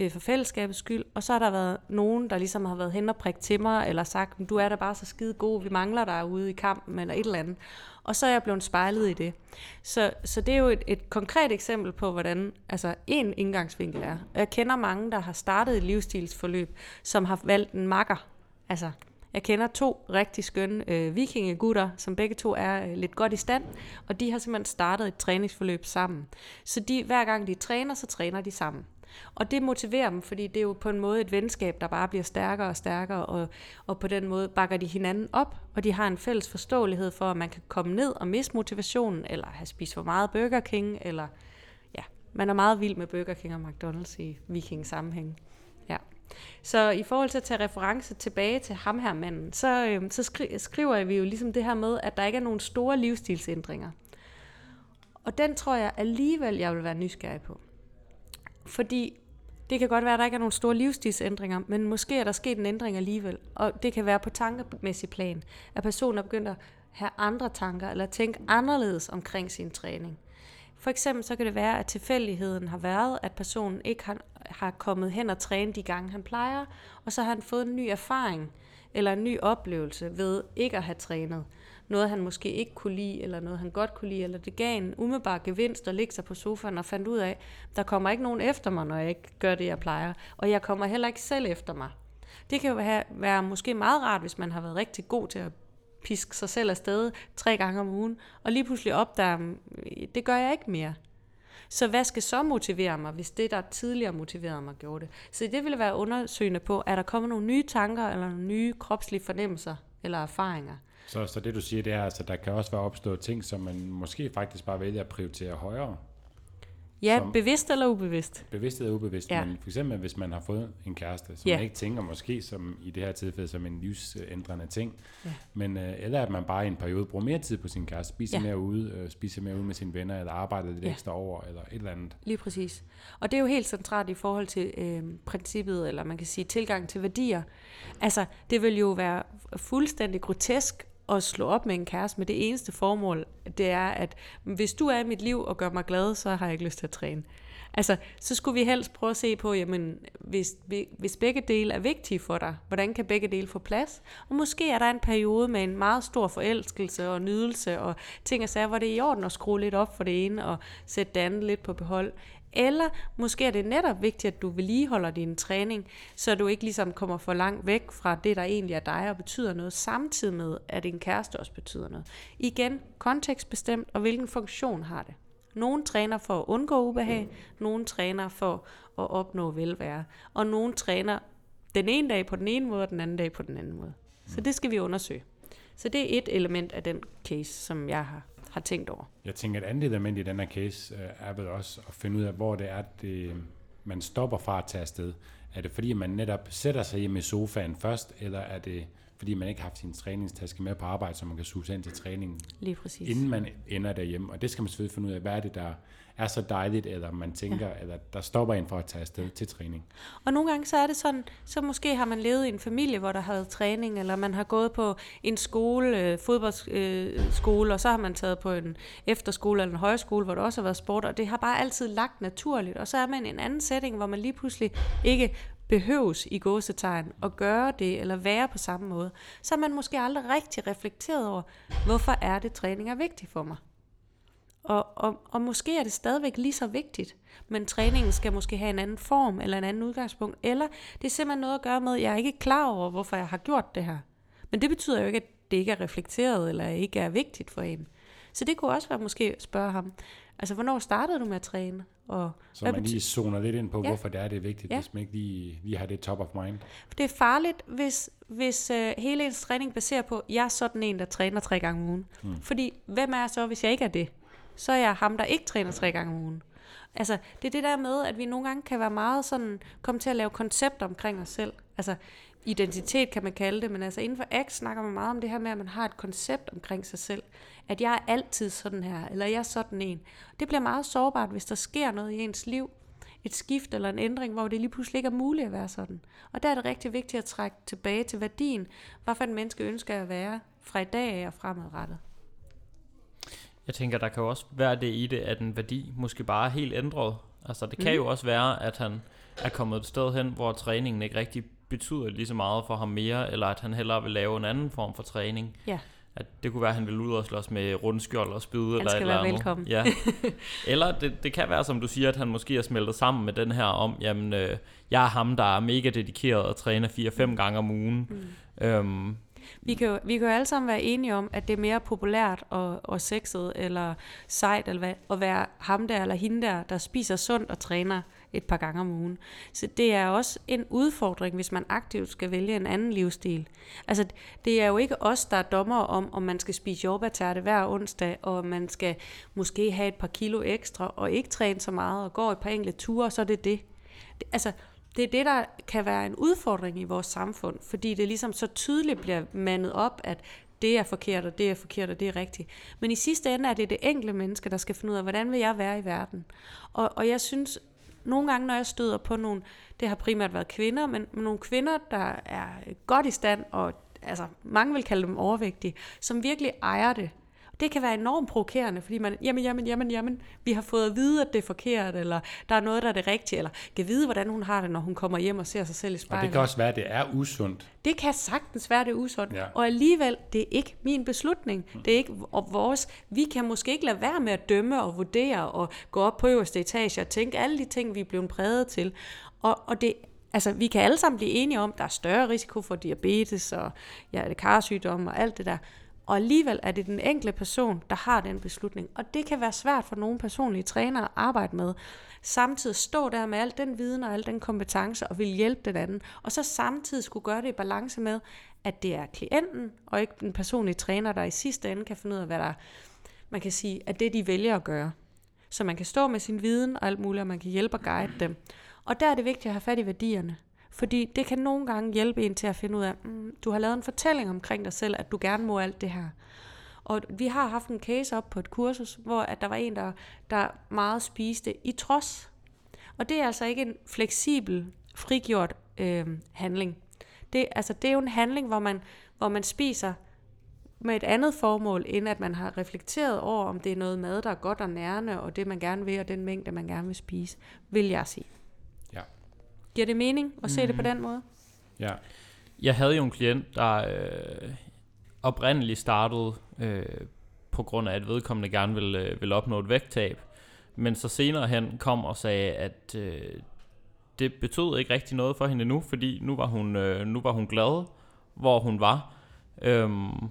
[SPEAKER 2] øh, for fællesskabets skyld, og så har der været nogen, der ligesom har været hen og prikke til mig, eller sagt, du er da bare så skide god, vi mangler dig ude i kampen, eller et eller andet. Og så er jeg blevet spejlet i det. Så, så det er jo et, et konkret eksempel på, hvordan altså en indgangsvinkel er. Jeg kender mange, der har startet et livsstilsforløb, som har valgt en makker. Altså, jeg kender to rigtig skønne øh, vikingegutter, som begge to er øh, lidt godt i stand, og de har simpelthen startet et træningsforløb sammen. Så de, hver gang de træner, så træner de sammen. Og det motiverer dem, fordi det er jo på en måde et venskab, der bare bliver stærkere og stærkere, og, og på den måde bakker de hinanden op, og de har en fælles forståelighed for, at man kan komme ned og miste motivationen, eller have spist for meget Burger King, eller ja, man er meget vild med Burger King og McDonald's i viking sammenhæng. Så i forhold til at tage reference tilbage til ham her manden, så, øh, så skri- skriver vi jo ligesom det her med, at der ikke er nogen store livsstilsændringer. Og den tror jeg alligevel, jeg vil være nysgerrig på. Fordi det kan godt være, at der ikke er nogen store livsstilsændringer, men måske er der sket en ændring alligevel. Og det kan være på tankemæssig plan, at personen er begyndt at have andre tanker, eller tænke anderledes omkring sin træning. For eksempel så kan det være, at tilfældigheden har været, at personen ikke har, har kommet hen og trænet de gange, han plejer, og så har han fået en ny erfaring eller en ny oplevelse ved ikke at have trænet. Noget han måske ikke kunne lide, eller noget han godt kunne lide, eller det gav en umiddelbar gevinst at ligge sig på sofaen og fandt ud af, der kommer ikke nogen efter mig, når jeg ikke gør det, jeg plejer. Og jeg kommer heller ikke selv efter mig. Det kan jo være, være måske meget rart, hvis man har været rigtig god til at piske sig selv afsted tre gange om ugen, og lige pludselig opdager, mm, det gør jeg ikke mere. Så hvad skal så motivere mig, hvis det, der tidligere motiverede mig, gjorde det? Så det ville være undersøgende på, er der kommet nogle nye tanker, eller nogle nye kropslige fornemmelser, eller erfaringer?
[SPEAKER 1] Så, så det du siger, det er, at altså, der kan også være opstået ting, som man måske faktisk bare vælger at prioritere højere.
[SPEAKER 2] Ja, som bevidst eller ubevidst?
[SPEAKER 1] Bevidst eller ubevidst, ja. men for eksempel hvis man har fået en kæreste, som ja. man ikke tænker måske som i det her tilfælde som en livsændrende ting, ja. men øh, eller at man bare i en periode bruger mere tid på sin kæreste, spiser ja. mere ude, øh, spiser mere ude med sine venner, eller arbejder lidt ja. ekstra over, eller et eller andet.
[SPEAKER 2] Lige præcis. Og det er jo helt centralt i forhold til øh, princippet, eller man kan sige tilgang til værdier. Altså, det vil jo være fuldstændig grotesk at slå op med en kæreste med det eneste formål, det er, at hvis du er i mit liv og gør mig glad, så har jeg ikke lyst til at træne. Altså, så skulle vi helst prøve at se på, jamen, hvis, hvis begge dele er vigtige for dig, hvordan kan begge dele få plads? Og måske er der en periode med en meget stor forelskelse og nydelse og ting og sager, hvor det er i orden at skrue lidt op for det ene og sætte det andet lidt på behold. Eller måske er det netop vigtigt, at du vedligeholder din træning, så du ikke ligesom kommer for langt væk fra det, der egentlig er dig og betyder noget, samtidig med, at din kæreste også betyder noget. Igen, kontekstbestemt, og hvilken funktion har det. Nogle træner for at undgå ubehag, nogle træner for at opnå velvære, og nogle træner den ene dag på den ene måde, og den anden dag på den anden måde. Så det skal vi undersøge. Så det er et element af den case, som jeg har har tænkt over.
[SPEAKER 1] Jeg tænker, et andet element i den her case øh, er vel også at finde ud af, hvor det er, det, man stopper fra at tage afsted. Er det fordi, man netop sætter sig hjemme i sofaen først, eller er det fordi man ikke har haft sin træningstaske med på arbejde, så man kan suge ind til træningen,
[SPEAKER 2] Lige præcis.
[SPEAKER 1] inden man ender derhjemme. Og det skal man selvfølgelig finde ud af, hvad er det, der er så dejligt, eller man tænker, ja. eller der stopper en for at tage afsted til træning.
[SPEAKER 2] Og nogle gange så er det sådan, så måske har man levet i en familie, hvor der har været træning, eller man har gået på en skole, øh, fodboldskole, øh, og så har man taget på en efterskole eller en højskole, hvor der også har været sport, og det har bare altid lagt naturligt. Og så er man i en anden setting, hvor man lige pludselig ikke behøves i gåsetegn at gøre det, eller være på samme måde, så har man måske aldrig rigtig reflekteret over, hvorfor er det, træning er vigtigt for mig. Og, og, og måske er det stadigvæk lige så vigtigt, men træningen skal måske have en anden form eller en anden udgangspunkt, eller det er simpelthen noget at gøre med, at jeg er ikke klar over, hvorfor jeg har gjort det her. Men det betyder jo ikke, at det ikke er reflekteret eller ikke er vigtigt for en. Så det kunne også være måske at spørge ham, Altså, hvornår startede du med at træne? Og
[SPEAKER 1] Så man lige zoner lidt ind på,
[SPEAKER 2] Ja.
[SPEAKER 1] hvorfor det er, det er vigtigt,
[SPEAKER 2] Ja.
[SPEAKER 1] hvis man ikke lige, lige har det top of mind.
[SPEAKER 2] Det er farligt, hvis, hvis øh, hele ens træning baserer på, jeg er sådan en, der træner tre gange om ugen. Mm. Fordi hvem er jeg så, hvis jeg ikke er det? Så er jeg ham, der ikke træner tre gange om ugen. Altså, det er det der med, at vi nogle gange kan være meget sådan, komme til at lave koncepter omkring os selv. Altså, identitet kan man kalde det, men altså inden for X snakker man meget om det her med, at man har et koncept omkring sig selv. At jeg er altid sådan her, eller jeg er sådan en. Det bliver meget sårbart, hvis der sker noget i ens liv, et skift eller en ændring, hvor det lige pludselig ikke er muligt at være sådan. Og der er det rigtig vigtigt at trække tilbage til værdien, hvad for en menneske ønsker at være fra i dag af og fremadrettet.
[SPEAKER 3] Jeg tænker, der kan jo også være det i det, at en værdi måske bare er helt ændret. Altså det kan
[SPEAKER 2] Mm.
[SPEAKER 3] jo også være, at han er kommet et sted hen, hvor træningen ikke rigtig betyder lige så meget for ham mere, eller at han hellere vil lave en anden form for træning.
[SPEAKER 2] Ja.
[SPEAKER 3] At det kunne være, at han vil ud og slås med rundskjold og spyd eller et eller andet.
[SPEAKER 2] velkommen.
[SPEAKER 3] Ja. Eller det, det kan være, som du siger, at han måske er smeltet sammen med den her om, jamen, øh, jeg er ham, der er mega dedikeret og træner 4-5 gange om ugen. Mm. Øhm,
[SPEAKER 2] vi kan, jo, vi kan jo alle sammen være enige om, at det er mere populært og, og sexet eller sejt eller hvad, at være ham der eller hende der, der spiser sundt og træner et par gange om ugen. Så det er også en udfordring, hvis man aktivt skal vælge en anden livsstil. Altså, det er jo ikke os, der er dommer om, om man skal spise jordbærterte hver onsdag, og man skal måske have et par kilo ekstra, og ikke træne så meget, og gå et par enkelte ture, og så er det det. det altså, det er det, der kan være en udfordring i vores samfund, fordi det ligesom så tydeligt bliver mandet op, at det er forkert, og det er forkert, og det er rigtigt. Men i sidste ende er det det enkelte menneske, der skal finde ud af, hvordan vil jeg være i verden? Og, og jeg synes, nogle gange, når jeg støder på nogle, det har primært været kvinder, men, men nogle kvinder, der er godt i stand, og altså, mange vil kalde dem overvægtige, som virkelig ejer det. Det kan være enormt provokerende, fordi man, jamen, jamen, jamen, jamen, vi har fået at vide, at det er forkert, eller der er noget, der er det rigtige, eller kan vide, hvordan hun har det, når hun kommer hjem og ser sig selv i
[SPEAKER 1] Og
[SPEAKER 2] spejlet.
[SPEAKER 1] det kan også være, at det er usundt.
[SPEAKER 2] Det kan sagtens være, det er usundt.
[SPEAKER 1] Ja.
[SPEAKER 2] Og alligevel, det er ikke min beslutning. Det er ikke og vores. Vi kan måske ikke lade være med at dømme og vurdere og gå op på øverste etage og tænke alle de ting, vi er blevet præget til. Og, og det, altså, vi kan alle sammen blive enige om, at der er større risiko for diabetes og ja, karsygdomme og alt det der. Og alligevel er det den enkelte person, der har den beslutning. Og det kan være svært for nogle personlige trænere at arbejde med. Samtidig stå der med al den viden og al den kompetence og vil hjælpe den anden. Og så samtidig skulle gøre det i balance med, at det er klienten og ikke den personlige træner, der i sidste ende kan finde ud af, hvad der man kan sige, at det de vælger at gøre. Så man kan stå med sin viden og alt muligt, og man kan hjælpe og guide dem. Og der er det vigtigt at have fat i værdierne. Fordi det kan nogle gange hjælpe en til at finde ud af, mm, du har lavet en fortælling omkring dig selv, at du gerne må alt det her. Og vi har haft en case op på et kursus, hvor at der var en, der, der meget spiste i trods. Og det er altså ikke en fleksibel, frigjort øh, handling. Det, altså, det er jo en handling, hvor man, hvor man spiser med et andet formål, end at man har reflekteret over, om det er noget mad, der er godt og nærende, og det man gerne vil, og den mængde, man gerne vil spise, vil jeg sige. Giver det mening at se det på den måde?
[SPEAKER 1] Ja.
[SPEAKER 3] Jeg havde jo en klient, der øh, oprindeligt startede øh, på grund af, at vedkommende gerne ville, øh, ville opnå et vægttab, men så senere hen kom og sagde, at øh, det betød ikke rigtig noget for hende nu, fordi nu var hun, øh, nu var hun glad, hvor hun var. Øhm,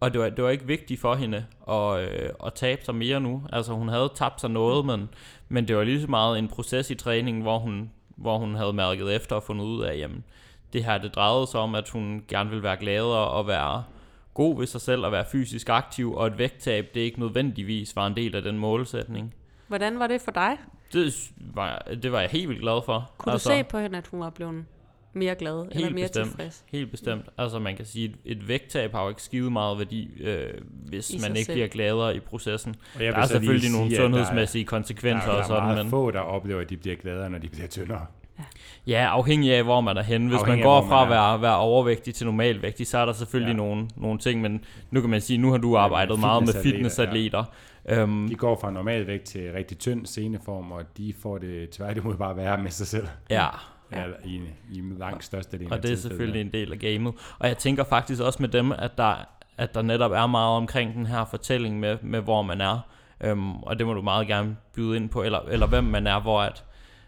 [SPEAKER 3] og det var, det var ikke vigtigt for hende at, øh, at tabe sig mere nu. Altså hun havde tabt sig noget, men, men det var lige så meget en proces i træningen, hvor hun, hvor hun havde mærket efter og fundet ud af, jamen det her det drejede sig om, at hun gerne ville være gladere og være god ved sig selv og være fysisk aktiv, og et vægttab, det ikke nødvendigvis var en del af den målsætning.
[SPEAKER 2] Hvordan var det for dig?
[SPEAKER 3] Det var, det var jeg helt vildt glad for.
[SPEAKER 2] Kunne altså, du se på hende, at hun var blevet mere glad eller
[SPEAKER 3] Helt
[SPEAKER 2] mere
[SPEAKER 3] bestemt.
[SPEAKER 2] tilfreds?
[SPEAKER 3] Helt bestemt. Altså man kan sige, et, et vægttab har jo ikke skide meget værdi, øh, hvis
[SPEAKER 2] I
[SPEAKER 3] man ikke
[SPEAKER 2] selv.
[SPEAKER 3] bliver gladere i processen.
[SPEAKER 1] Og jeg
[SPEAKER 3] Der er selvfølgelig nogle
[SPEAKER 1] sige,
[SPEAKER 3] sundhedsmæssige
[SPEAKER 1] der
[SPEAKER 3] konsekvenser
[SPEAKER 1] er, der
[SPEAKER 3] og
[SPEAKER 1] er
[SPEAKER 3] sådan,
[SPEAKER 1] meget
[SPEAKER 3] men
[SPEAKER 1] få, der oplever, at de bliver gladere, når de bliver tyndere.
[SPEAKER 3] ja, afhængig af, hvor man er henne. Hvis
[SPEAKER 1] Afhængig
[SPEAKER 3] man
[SPEAKER 1] af,
[SPEAKER 3] går
[SPEAKER 1] hvor
[SPEAKER 3] fra
[SPEAKER 1] man
[SPEAKER 3] at
[SPEAKER 1] er.
[SPEAKER 3] være, være overvægtig til normalvægtig, så er der selvfølgelig
[SPEAKER 1] Ja.
[SPEAKER 3] nogle, nogle ting, men nu kan man sige, nu har du arbejdet meget med
[SPEAKER 1] fitnessatleter,
[SPEAKER 3] fitnessatleter. Øhm,
[SPEAKER 1] De går fra normal vægt til rigtig tynd sceneform, og de får det tværtimod bare værre med sig selv.
[SPEAKER 3] ja,
[SPEAKER 2] Ja.
[SPEAKER 1] Ja. I, I langt største del
[SPEAKER 3] og det er selvfølgelig en del af gamet. Og jeg tænker faktisk også med dem, at der, at der netop er meget omkring den her fortælling med, med hvor man er. Øhm, og det må du meget gerne byde ind på, eller, eller hvem man er, hvor at,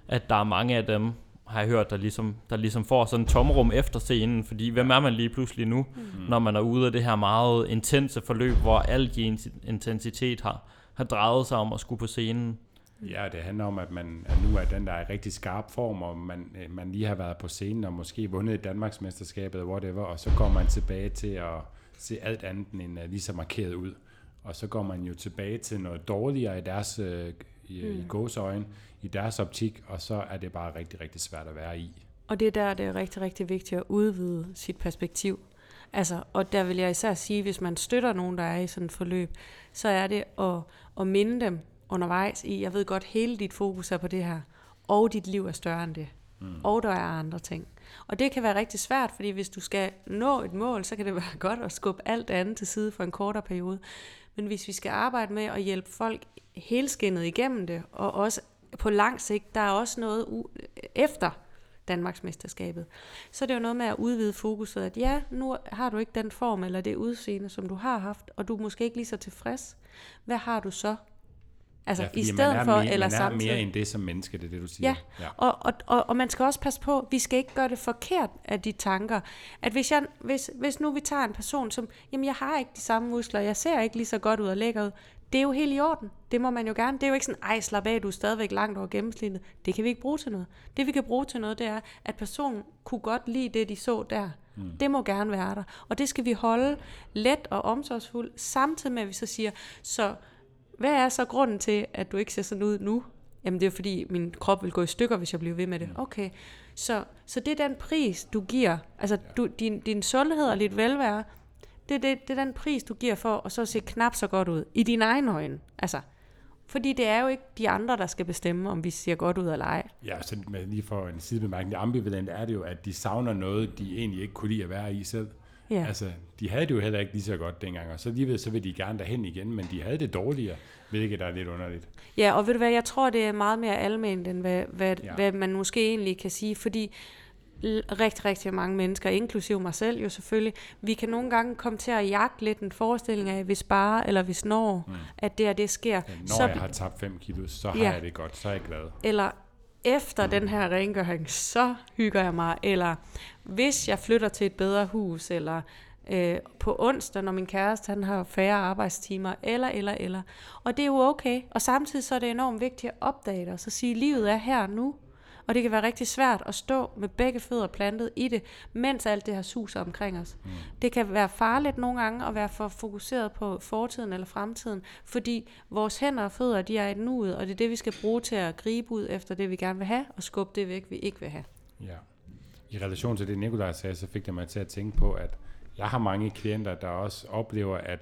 [SPEAKER 3] at der er mange af dem, har jeg hørt, der ligesom, der ligesom får sådan en tomrum efter scenen, fordi hvem er man lige pludselig nu, mm. når man er ude af det her meget intense forløb, hvor al din intensitet har, har drejet sig om at skulle på scenen.
[SPEAKER 1] Ja, det handler om, at man at nu er den, der er i rigtig skarp form, og man, øh, man lige har været på scenen og måske vundet Danmarksmesterskabet, whatever, og så går man tilbage til at se alt andet end lige så markeret ud. Og så går man jo tilbage til noget dårligere i deres øh, i, mm. i gåsøjne, i deres optik, og så er det bare rigtig, rigtig svært at være i.
[SPEAKER 2] Og det er der, det er rigtig, rigtig vigtigt at udvide sit perspektiv. Altså, og der vil jeg især sige, hvis man støtter nogen, der er i sådan et forløb, så er det at, at minde dem undervejs i, jeg ved godt, hele dit fokus er på det her, og dit liv er større end det. Mm. Og der er andre ting. Og det kan være rigtig svært, fordi hvis du skal nå et mål, så kan det være godt at skubbe alt andet til side for en kortere periode. Men hvis vi skal arbejde med at hjælpe folk helskinnet igennem det, og også på lang sigt, der er også noget u- efter Danmarksmesterskabet. Så det er jo noget med at udvide fokuset, at ja, nu har du ikke den form eller det udseende, som du har haft, og du er måske ikke lige så tilfreds. Hvad har du så
[SPEAKER 1] Altså ja, i stedet for mere, eller man er mere end det som menneske, det er det, du siger.
[SPEAKER 2] Ja, ja. Og, og, og, og man skal også passe på, vi skal ikke gøre det forkert af de tanker. At hvis, jeg, hvis, hvis nu vi tager en person, som, jamen jeg har ikke de samme muskler, jeg ser ikke lige så godt ud og lækker ud, det er jo helt i orden. Det må man jo gerne. Det er jo ikke sådan, ej, slap af, du er stadigvæk langt over gennemsnittet. Det kan vi ikke bruge til noget. Det vi kan bruge til noget, det er, at personen kunne godt lide det, de så der. Mm. Det må gerne være der. Og det skal vi holde let og omsorgsfuldt, samtidig med, at vi så siger, så hvad er så grunden til, at du ikke ser sådan ud nu? Jamen det er fordi, min krop vil gå i stykker, hvis jeg bliver ved med det. Okay, så, så det er den pris, du giver. Altså du, din, din sundhed og dit velvære, det, det, det er den pris, du giver for at så se knap så godt ud. I dine egne øjne. Altså, fordi det er jo ikke de andre, der skal bestemme, om vi ser godt ud eller ej.
[SPEAKER 1] Ja, så med lige for en sidebemærkning, det ambivalent er det jo, at de savner noget, de egentlig ikke kunne lide at være i selv. Ja. Altså, de havde det jo heller ikke lige så godt dengang, og så alligevel så vil de gerne derhen igen, men de havde det dårligere, hvilket er lidt underligt.
[SPEAKER 2] Ja, og ved du hvad, jeg tror, det er meget mere almindeligt, end hvad, hvad, ja. hvad man måske egentlig kan sige, fordi rigtig, rigtig mange mennesker, inklusive mig selv jo selvfølgelig, vi kan nogle gange komme til at jagte lidt en forestilling af, hvis bare eller hvis når, mm. at det her det sker. Ja,
[SPEAKER 1] når så, jeg har tabt 5 kilo, så har ja. jeg det godt, så er jeg glad.
[SPEAKER 2] Eller efter den her rengøring, så hygger jeg mig, eller hvis jeg flytter til et bedre hus, eller øh, på onsdag, når min kæreste han har færre arbejdstimer, eller, eller, eller. Og det er jo okay. Og samtidig så er det enormt vigtigt at opdage det, og så sige, livet er her nu. Og det kan være rigtig svært at stå med begge fødder plantet i det, mens alt det her suser omkring os. Mm. Det kan være farligt nogle gange at være for fokuseret på fortiden eller fremtiden, fordi vores hænder og fødder, de er i nuet, og det er det, vi skal bruge til at gribe ud efter det, vi gerne vil have, og skubbe det væk, vi ikke vil have.
[SPEAKER 1] Ja. I relation til det, Nikolaj sagde, så fik det mig til at tænke på, at jeg har mange klienter, der også oplever, at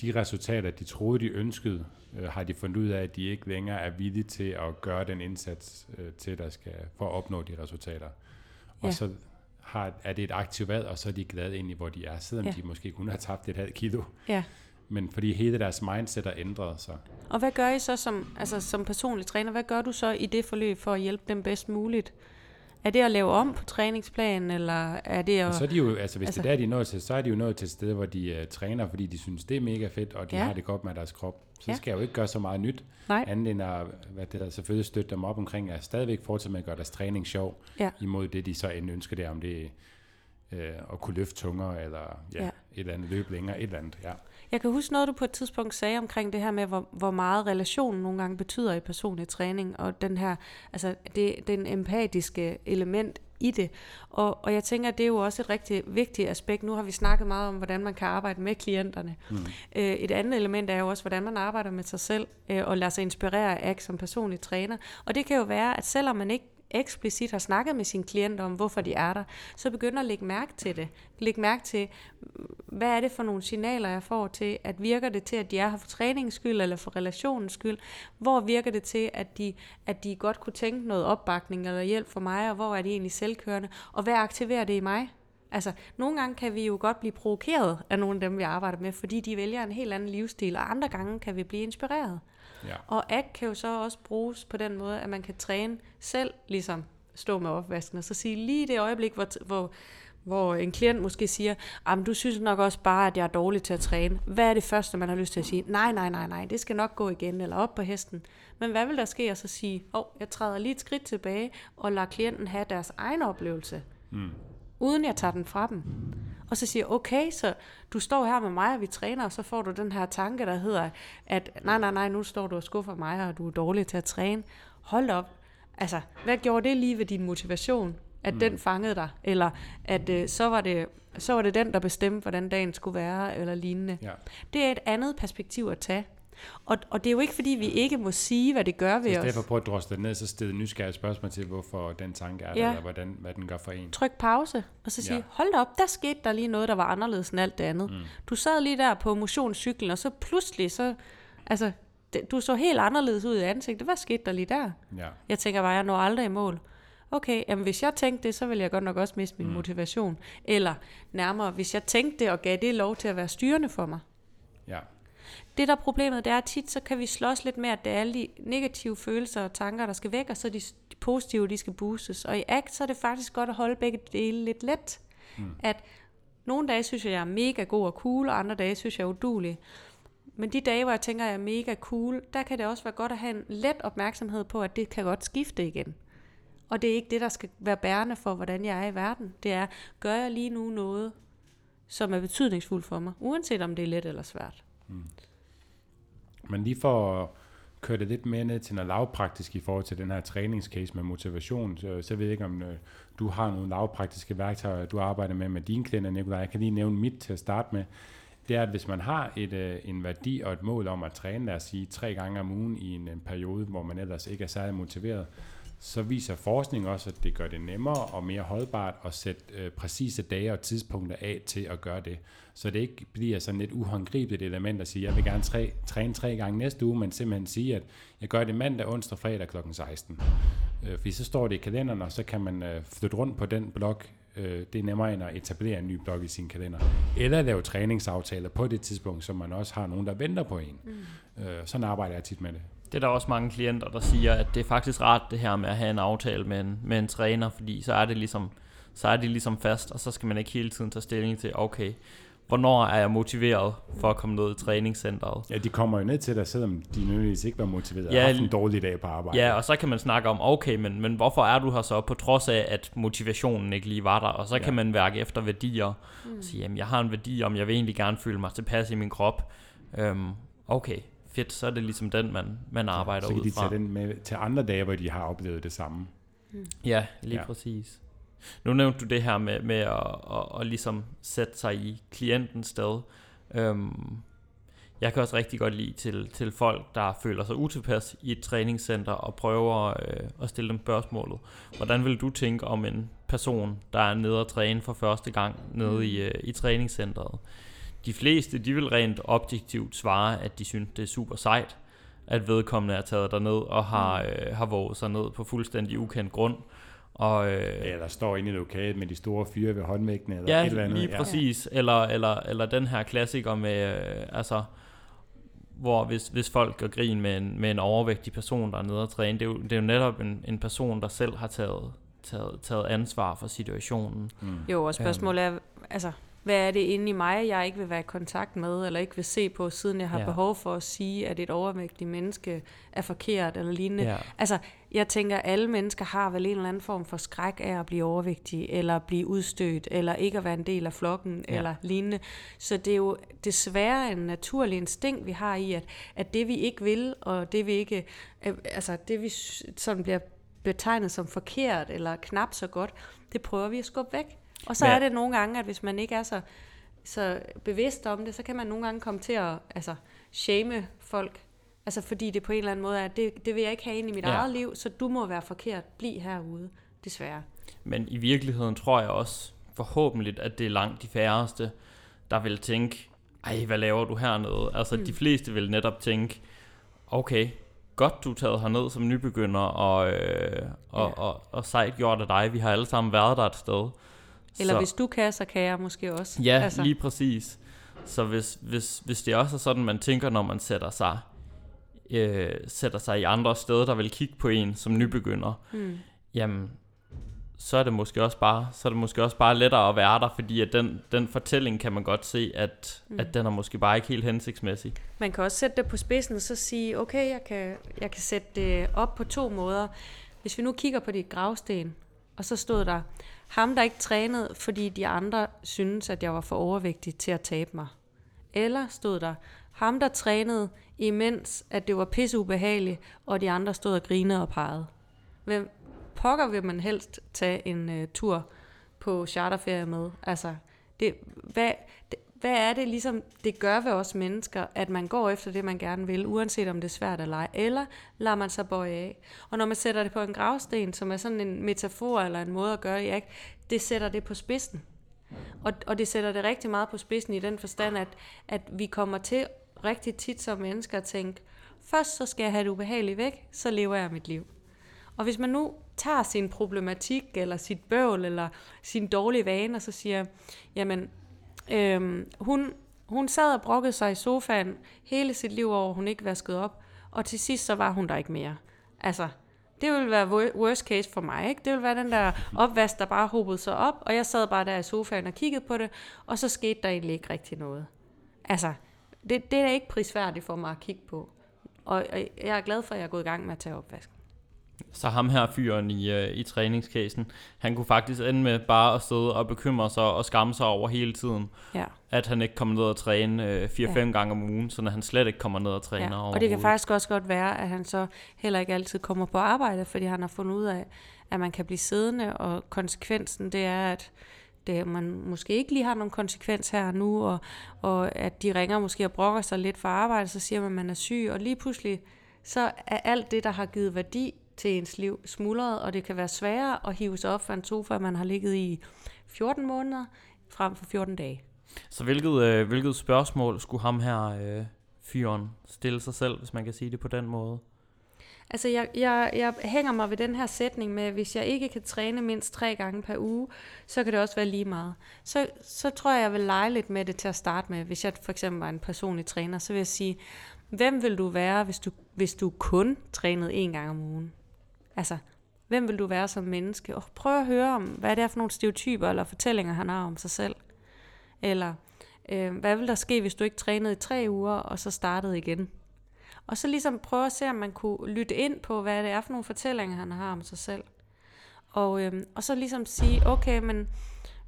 [SPEAKER 1] de resultater, de troede, de ønskede, øh, har de fundet ud af, at de ikke længere er villige til at gøre den indsats øh, til, der skal, for at opnå de resultater. Og ja. så har, er det et aktivt valg, og så er de glade egentlig, hvor de er, selvom ja. de måske kun har tabt et halvt kilo. Ja. Men fordi hele deres mindset er ændret sig.
[SPEAKER 2] Og hvad gør I så som, altså som personlig træner? Hvad gør du så i det forløb for at hjælpe dem bedst muligt? Er det at lave om på træningsplanen, eller er det at...
[SPEAKER 1] så er de jo, altså hvis altså, det er, de er nået til, så er de jo nået til et sted, hvor de uh, træner, fordi de synes, det er mega fedt, og de ja. har det godt med deres krop. Så ja. skal jeg jo ikke gøre så meget nyt, Nej. andet end at hvad det der, selvfølgelig støtte dem op omkring, at stadigvæk fortsætte med at gøre deres træning sjov, ja. imod det, de så end ønsker det, om det uh, at kunne løfte tungere, eller ja, ja. et eller andet løb længere, et eller andet, ja.
[SPEAKER 2] Jeg kan huske noget, du på et tidspunkt sagde omkring det her med, hvor, hvor meget relationen nogle gange betyder i personlig træning, og den her, altså det, den empatiske element i det. Og, og jeg tænker, at det er jo også et rigtig vigtigt aspekt. Nu har vi snakket meget om, hvordan man kan arbejde med klienterne. Mm. Øh, et andet element er jo også, hvordan man arbejder med sig selv, øh, og lader sig inspirere af som personlig træner. Og det kan jo være, at selvom man ikke eksplicit har snakket med sine klienter om, hvorfor de er der, så begynder at lægge mærke til det. Læg mærke til, hvad er det for nogle signaler, jeg får til, at virker det til, at de er her for træningens skyld, eller for relationens skyld? Hvor virker det til, at de, at de godt kunne tænke noget opbakning eller hjælp for mig, og hvor er de egentlig selvkørende? Og hvad aktiverer det i mig? Altså, nogle gange kan vi jo godt blive provokeret af nogle af dem, vi arbejder med, fordi de vælger en helt anden livsstil, og andre gange kan vi blive inspireret. Ja. Og ACT kan jo så også bruges på den måde, at man kan træne selv, ligesom stå med opvasken, og så sige lige det øjeblik, hvor, hvor, hvor en klient måske siger, at du synes nok også bare, at jeg er dårlig til at træne. Hvad er det første, man har lyst til at sige? Nej, nej, nej, nej, det skal nok gå igen, eller op på hesten. Men hvad vil der ske at så sige, åh, oh, jeg træder lige et skridt tilbage, og lader klienten have deres egen oplevelse, mm. Uden jeg tager den fra dem. Og så siger okay, så du står her med mig, og vi træner, og så får du den her tanke, der hedder, at nej, nej, nej, nu står du og skuffer mig, og du er dårlig til at træne. Hold op. Altså, hvad gjorde det lige ved din motivation? At mm. den fangede dig? Eller at øh, så, var det, så var det den, der bestemte, hvordan dagen skulle være, eller lignende.
[SPEAKER 1] Ja.
[SPEAKER 2] Det er et andet perspektiv at tage. Og, og det er jo ikke, fordi vi ikke må sige, hvad det gør ved
[SPEAKER 1] Så i
[SPEAKER 2] os.
[SPEAKER 1] stedet for at prøve at drosle det ned, så stille nysgerrige spørgsmål til, hvorfor den tanke er der,
[SPEAKER 2] Ja.
[SPEAKER 1] eller hvordan, hvad den gør for en.
[SPEAKER 2] Tryk pause, og så sige,
[SPEAKER 1] Ja.
[SPEAKER 2] ja. hold da op, der skete der lige noget, der var anderledes end alt det andet. Mm. Du sad lige der på motionscyklen, og så pludselig, så, altså, det, du så helt anderledes ud i ansigtet. Hvad skete der lige der?
[SPEAKER 1] Ja.
[SPEAKER 2] Jeg tænker bare, jeg når aldrig i mål. Okay, jamen hvis jeg tænkte det, så ville jeg godt nok også miste min mm. motivation. Eller nærmere, hvis jeg tænkte det og gav det lov til at være styrende for mig.
[SPEAKER 1] Ja.
[SPEAKER 2] Det der er problemet, det er at tit, så kan vi slås lidt med, at det er alle de negative følelser og tanker, der skal væk, og så de, de positive, de skal boostes. Og i ACT, så er det faktisk godt at holde begge dele lidt let. Mm. At nogle dage synes jeg, jeg er mega god og cool, og andre dage synes jeg er udulig. Men de dage, hvor jeg tænker, at jeg er mega cool, der kan det også være godt at have en let opmærksomhed på, at det kan godt skifte igen. Og det er ikke det, der skal være bærende for, hvordan jeg er i verden. Det er, gør jeg lige nu noget, som er betydningsfuldt for mig, uanset om det er let eller svært. Mm.
[SPEAKER 1] Men lige for at køre det lidt mere ned til noget lavpraktisk i forhold til den her træningscase med motivation, så, så ved jeg ikke, om øh, du har nogle lavpraktiske værktøjer, du arbejder med med dine klienter, Nicolaj. Jeg kan lige nævne mit til at starte med. Det er, at hvis man har et, øh, en værdi og et mål om at træne, lad os sige, tre gange om ugen i en, en periode, hvor man ellers ikke er særlig motiveret, så viser forskning også, at det gør det nemmere og mere holdbart at sætte øh, præcise dage og tidspunkter af til at gøre det. Så det ikke bliver sådan et uhåndgribeligt element at sige, jeg vil gerne træ, træne tre gange næste uge, men simpelthen sige, at jeg gør det mandag, onsdag, fredag kl. 16. Øh, fordi så står det i kalenderen, og så kan man øh, flytte rundt på den blok. Øh, det er nemmere end at etablere en ny blok i sin kalender. Eller lave træningsaftaler på det tidspunkt, så man også har nogen, der venter på en. Mm. Øh, sådan arbejder jeg tit med det.
[SPEAKER 3] Det er der også mange klienter, der siger, at det er faktisk rart det her med at have en aftale med en, med en træner, fordi så er det ligesom så er det ligesom fast, og så skal man ikke hele tiden tage stilling til, okay, hvornår er jeg motiveret for at komme ned i træningscenteret?
[SPEAKER 1] Ja, de kommer jo ned til dig, selvom de nødvendigvis ikke var motiveret og
[SPEAKER 3] Ja,
[SPEAKER 1] har haft en dårlig dag på arbejde.
[SPEAKER 3] Ja, og så kan man snakke om, okay, men, men hvorfor er du her så, på trods af, at motivationen ikke lige var der? Og så kan
[SPEAKER 1] Ja.
[SPEAKER 3] man værke efter værdier, mm. og sige, jamen, jeg har en værdi om, jeg vil egentlig gerne føle mig tilpas i min krop. Øhm, okay, fedt, så er det ligesom den, man, man arbejder
[SPEAKER 1] så kan
[SPEAKER 3] ud
[SPEAKER 1] de
[SPEAKER 3] fra.
[SPEAKER 1] tage den med til andre dage, hvor de har oplevet det samme.
[SPEAKER 3] Ja, lige
[SPEAKER 1] Ja.
[SPEAKER 3] ja. præcis. Nu nævnte du det her med, med at, at, at ligesom sætte sig i klientens sted. Øhm, jeg kan også rigtig godt lide til, til folk, der føler sig utilpas i et træningscenter og prøver øh, at stille dem spørgsmålet. Hvordan vil du tænke om en person, der er nede og træne for første gang nede i, øh, i træningscenteret? De fleste, de vil rent objektivt svare, at de synes, det er super sejt, at vedkommende er taget derned og har, øh, har våget sig ned på fuldstændig ukendt grund. Og, øh,
[SPEAKER 1] Eller står inde i lokalet med de store fyre ved håndvægtene, eller
[SPEAKER 3] Ja,
[SPEAKER 1] et eller andet.
[SPEAKER 3] lige præcis. Eller, eller, eller den her klassiker med, øh, altså, hvor hvis, hvis folk gør grin med en, med en overvægtig person, der er nede og træne, det er jo, det er jo netop en, en person, der selv har taget, taget, taget ansvar for situationen.
[SPEAKER 1] Mm.
[SPEAKER 2] Jo, og spørgsmålet er, altså, hvad er det inde i mig, jeg ikke vil være i kontakt med, eller ikke vil se på, siden jeg har
[SPEAKER 3] Ja.
[SPEAKER 2] behov for at sige, at et overvægtigt menneske er forkert, eller lignende.
[SPEAKER 3] Ja.
[SPEAKER 2] Altså, jeg tænker, at alle mennesker har vel en eller anden form for skræk af at blive overvægtige, eller blive udstødt, eller ikke at være en del af flokken,
[SPEAKER 3] Ja.
[SPEAKER 2] eller lignende. Så det er jo desværre en naturlig instinkt, vi har i, at, at det vi ikke vil, og det vi ikke, øh, altså det vi sådan bliver betegnet som forkert, eller knap så godt, det prøver vi at skubbe væk. Og så
[SPEAKER 3] Men-
[SPEAKER 2] er det nogle gange, at hvis man ikke er så, så bevidst om det, så kan man nogle gange komme til at altså, shame folk. Altså fordi det på en eller anden måde er, det, det vil jeg ikke have ind i mit
[SPEAKER 3] Ja.
[SPEAKER 2] eget liv, så du må være forkert. Bliv herude, desværre.
[SPEAKER 3] Men i virkeligheden tror jeg også forhåbentlig, at det er langt de færreste, der vil tænke, ej, hvad laver du hernede? Altså, mm. de fleste vil netop tænke, okay, godt du er taget herned som nybegynder, og, øh, og,
[SPEAKER 2] Ja.
[SPEAKER 3] og, og sejt gjort af dig. Vi har alle sammen været der et sted.
[SPEAKER 2] Eller
[SPEAKER 3] Så-
[SPEAKER 2] hvis du kan, så kan jeg måske også.
[SPEAKER 3] Ja, altså. lige præcis. Så hvis, hvis, hvis det også er sådan, man tænker, når man sætter sig, øh, sætter sig i andre steder, der vil kigge på en som nybegynder,
[SPEAKER 2] Mm.
[SPEAKER 3] jamen, så er det måske også bare, så er det måske også bare lettere at være der, fordi at den, den fortælling kan man godt se, at, mm. at den er måske bare ikke helt hensigtsmæssig.
[SPEAKER 2] Man kan også sætte det på spidsen og så sige, okay, jeg kan, jeg kan sætte det op på to måder. Hvis vi nu kigger på dit gravsten, og så stod der, ham der ikke trænede, fordi de andre synes, at jeg var for overvægtig til at tabe mig. Eller stod der, ham der trænede, imens at det var pisseubehageligt, og de andre stod og grinede og pegede. Hvem pokker vil man helst tage en uh, tur på charterferie med? Altså, det, hvad, det, hvad er det ligesom, det gør ved os mennesker, at man går efter det, man gerne vil, uanset om det er svært eller ej, eller lader man sig bøje af. Og når man sætter det på en gravsten, som er sådan en metafor eller en måde at gøre det, ikke? det sætter det på spidsen. Og, og det sætter det rigtig meget på spidsen i den forstand, at, at vi kommer til rigtig tit som mennesker at tænke, først så skal jeg have det ubehageligt væk, så lever jeg mit liv. Og hvis man nu tager sin problematik, eller sit bøvl, eller sin dårlige vane, og så siger, jamen, øhm, hun, hun sad og brokkede sig i sofaen hele sit liv over, hun ikke vaskede op, og til sidst så var hun der ikke mere. Altså, det ville være worst case for mig, ikke? Det ville være den der opvask, der bare hobede sig op, og jeg sad bare der i sofaen og kiggede på det, og så skete der egentlig ikke rigtig noget. Altså, det, det er ikke prisværdigt for mig at kigge på. Og, og jeg er glad for, at jeg er gået i gang med at tage opvasken.
[SPEAKER 3] Så ham her fyren i, uh, i træningscasen, han kunne faktisk ende med bare at sidde og bekymre sig og skamme sig over hele tiden.
[SPEAKER 2] Ja.
[SPEAKER 3] At han ikke kommer ned og træne uh, 4-5 ja. gange om ugen, så han slet ikke kommer ned og træner
[SPEAKER 2] ja. Og det kan faktisk også godt være, at han så heller ikke altid kommer på arbejde, fordi han har fundet ud af, at man kan blive siddende, og konsekvensen det er, at det, man måske ikke lige har nogen konsekvens her nu, og, og at de ringer måske og brokker sig lidt for arbejde, så siger man, at man er syg, og lige pludselig så er alt det, der har givet værdi til ens liv smuldret, og det kan være sværere at hive sig op fra en sofa, man har ligget i 14 måneder, frem for 14 dage.
[SPEAKER 3] Så hvilket, øh, hvilket spørgsmål skulle ham her øh, fyren stille sig selv, hvis man kan sige det på den måde?
[SPEAKER 2] Altså, jeg, jeg, jeg hænger mig ved den her sætning med, at hvis jeg ikke kan træne mindst tre gange per uge, så kan det også være lige meget. Så, så tror jeg, jeg vil lege lidt med det til at starte med. Hvis jeg for eksempel var en personlig træner, så vil jeg sige, hvem vil du være, hvis du, hvis du kun trænede en gang om ugen? Altså, hvem vil du være som menneske? Og prøv at høre om, hvad det er for nogle stereotyper eller fortællinger, han har om sig selv. Eller, øh, hvad vil der ske, hvis du ikke trænede i tre uger, og så startede igen? Og så ligesom prøve at se, om man kunne lytte ind på, hvad det er for nogle fortællinger, han har om sig selv. Og, øh, og så ligesom sige, okay, men,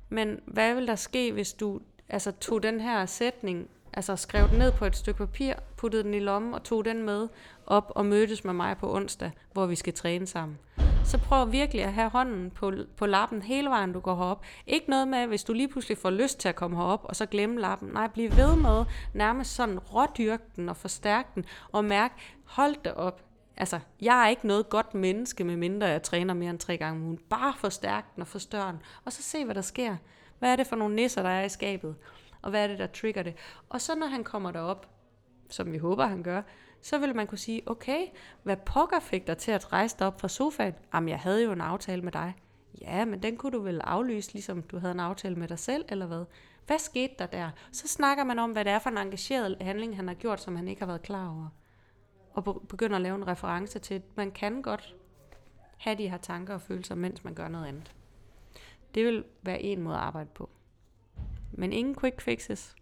[SPEAKER 2] men hvad vil der ske, hvis du altså, tog den her sætning, altså skrev den ned på et stykke papir, puttede den i lommen og tog den med op og mødtes med mig på onsdag, hvor vi skal træne sammen så prøv virkelig at have hånden på, på lappen hele vejen, du går herop. Ikke noget med, hvis du lige pludselig får lyst til at komme herop, og så glemme lappen. Nej, bliv ved med nærmest sådan rådyrke den og forstærke den, og mærk, hold det op. Altså, jeg er ikke noget godt menneske, med mindre jeg træner mere end tre gange om ugen. Bare forstærk den og forstør den, og så se, hvad der sker. Hvad er det for nogle nisser, der er i skabet? Og hvad er det, der trigger det? Og så når han kommer derop, som vi håber, han gør, så ville man kunne sige, okay, hvad pokker fik dig til at rejse dig op fra sofaen? Jamen, jeg havde jo en aftale med dig. Ja, men den kunne du vel aflyse, ligesom du havde en aftale med dig selv, eller hvad? Hvad skete der der? Så snakker man om, hvad det er for en engageret handling, han har gjort, som han ikke har været klar over. Og begynder at lave en reference til, at man kan godt have de her tanker og følelser, mens man gør noget andet. Det vil være en måde at arbejde på. Men ingen quick fixes.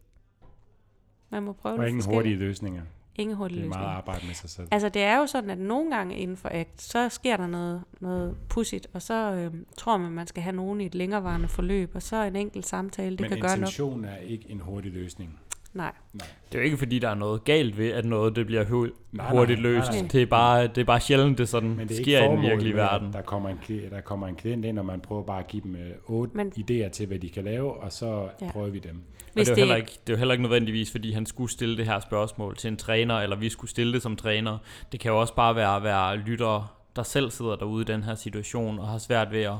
[SPEAKER 2] Man må prøve
[SPEAKER 1] Og ingen hurtige løsninger.
[SPEAKER 2] Ingen hurtig
[SPEAKER 1] løsning.
[SPEAKER 2] Det
[SPEAKER 1] er meget arbejde med sig selv.
[SPEAKER 2] Altså det er jo sådan, at nogle gange inden for ACT, så sker der noget, noget pudsigt, og så øh, tror man, man skal have nogen i et længerevarende forløb, og så en enkelt samtale, det
[SPEAKER 1] Men
[SPEAKER 2] kan gøre
[SPEAKER 1] nok. Men intention er ikke en hurtig løsning.
[SPEAKER 2] Nej.
[SPEAKER 3] nej. Det er jo ikke fordi, der er noget galt ved, at noget det bliver hu- nej, hurtigt nej, løst. Nej, nej. Det, er bare, det er bare sjældent, det sådan Men det sker i den virkelige verden.
[SPEAKER 1] Der kommer, en, der kommer en klient ind, og man prøver bare at give dem øh, otte Men, idéer til, hvad de kan lave, og så ja. prøver vi dem.
[SPEAKER 3] Hvis og det, er det, ikke, det er jo heller ikke nødvendigvis, fordi han skulle stille det her spørgsmål til en træner, eller vi skulle stille det som træner. Det kan jo også bare være, være lyttere, der selv sidder derude i den her situation, og har svært ved at,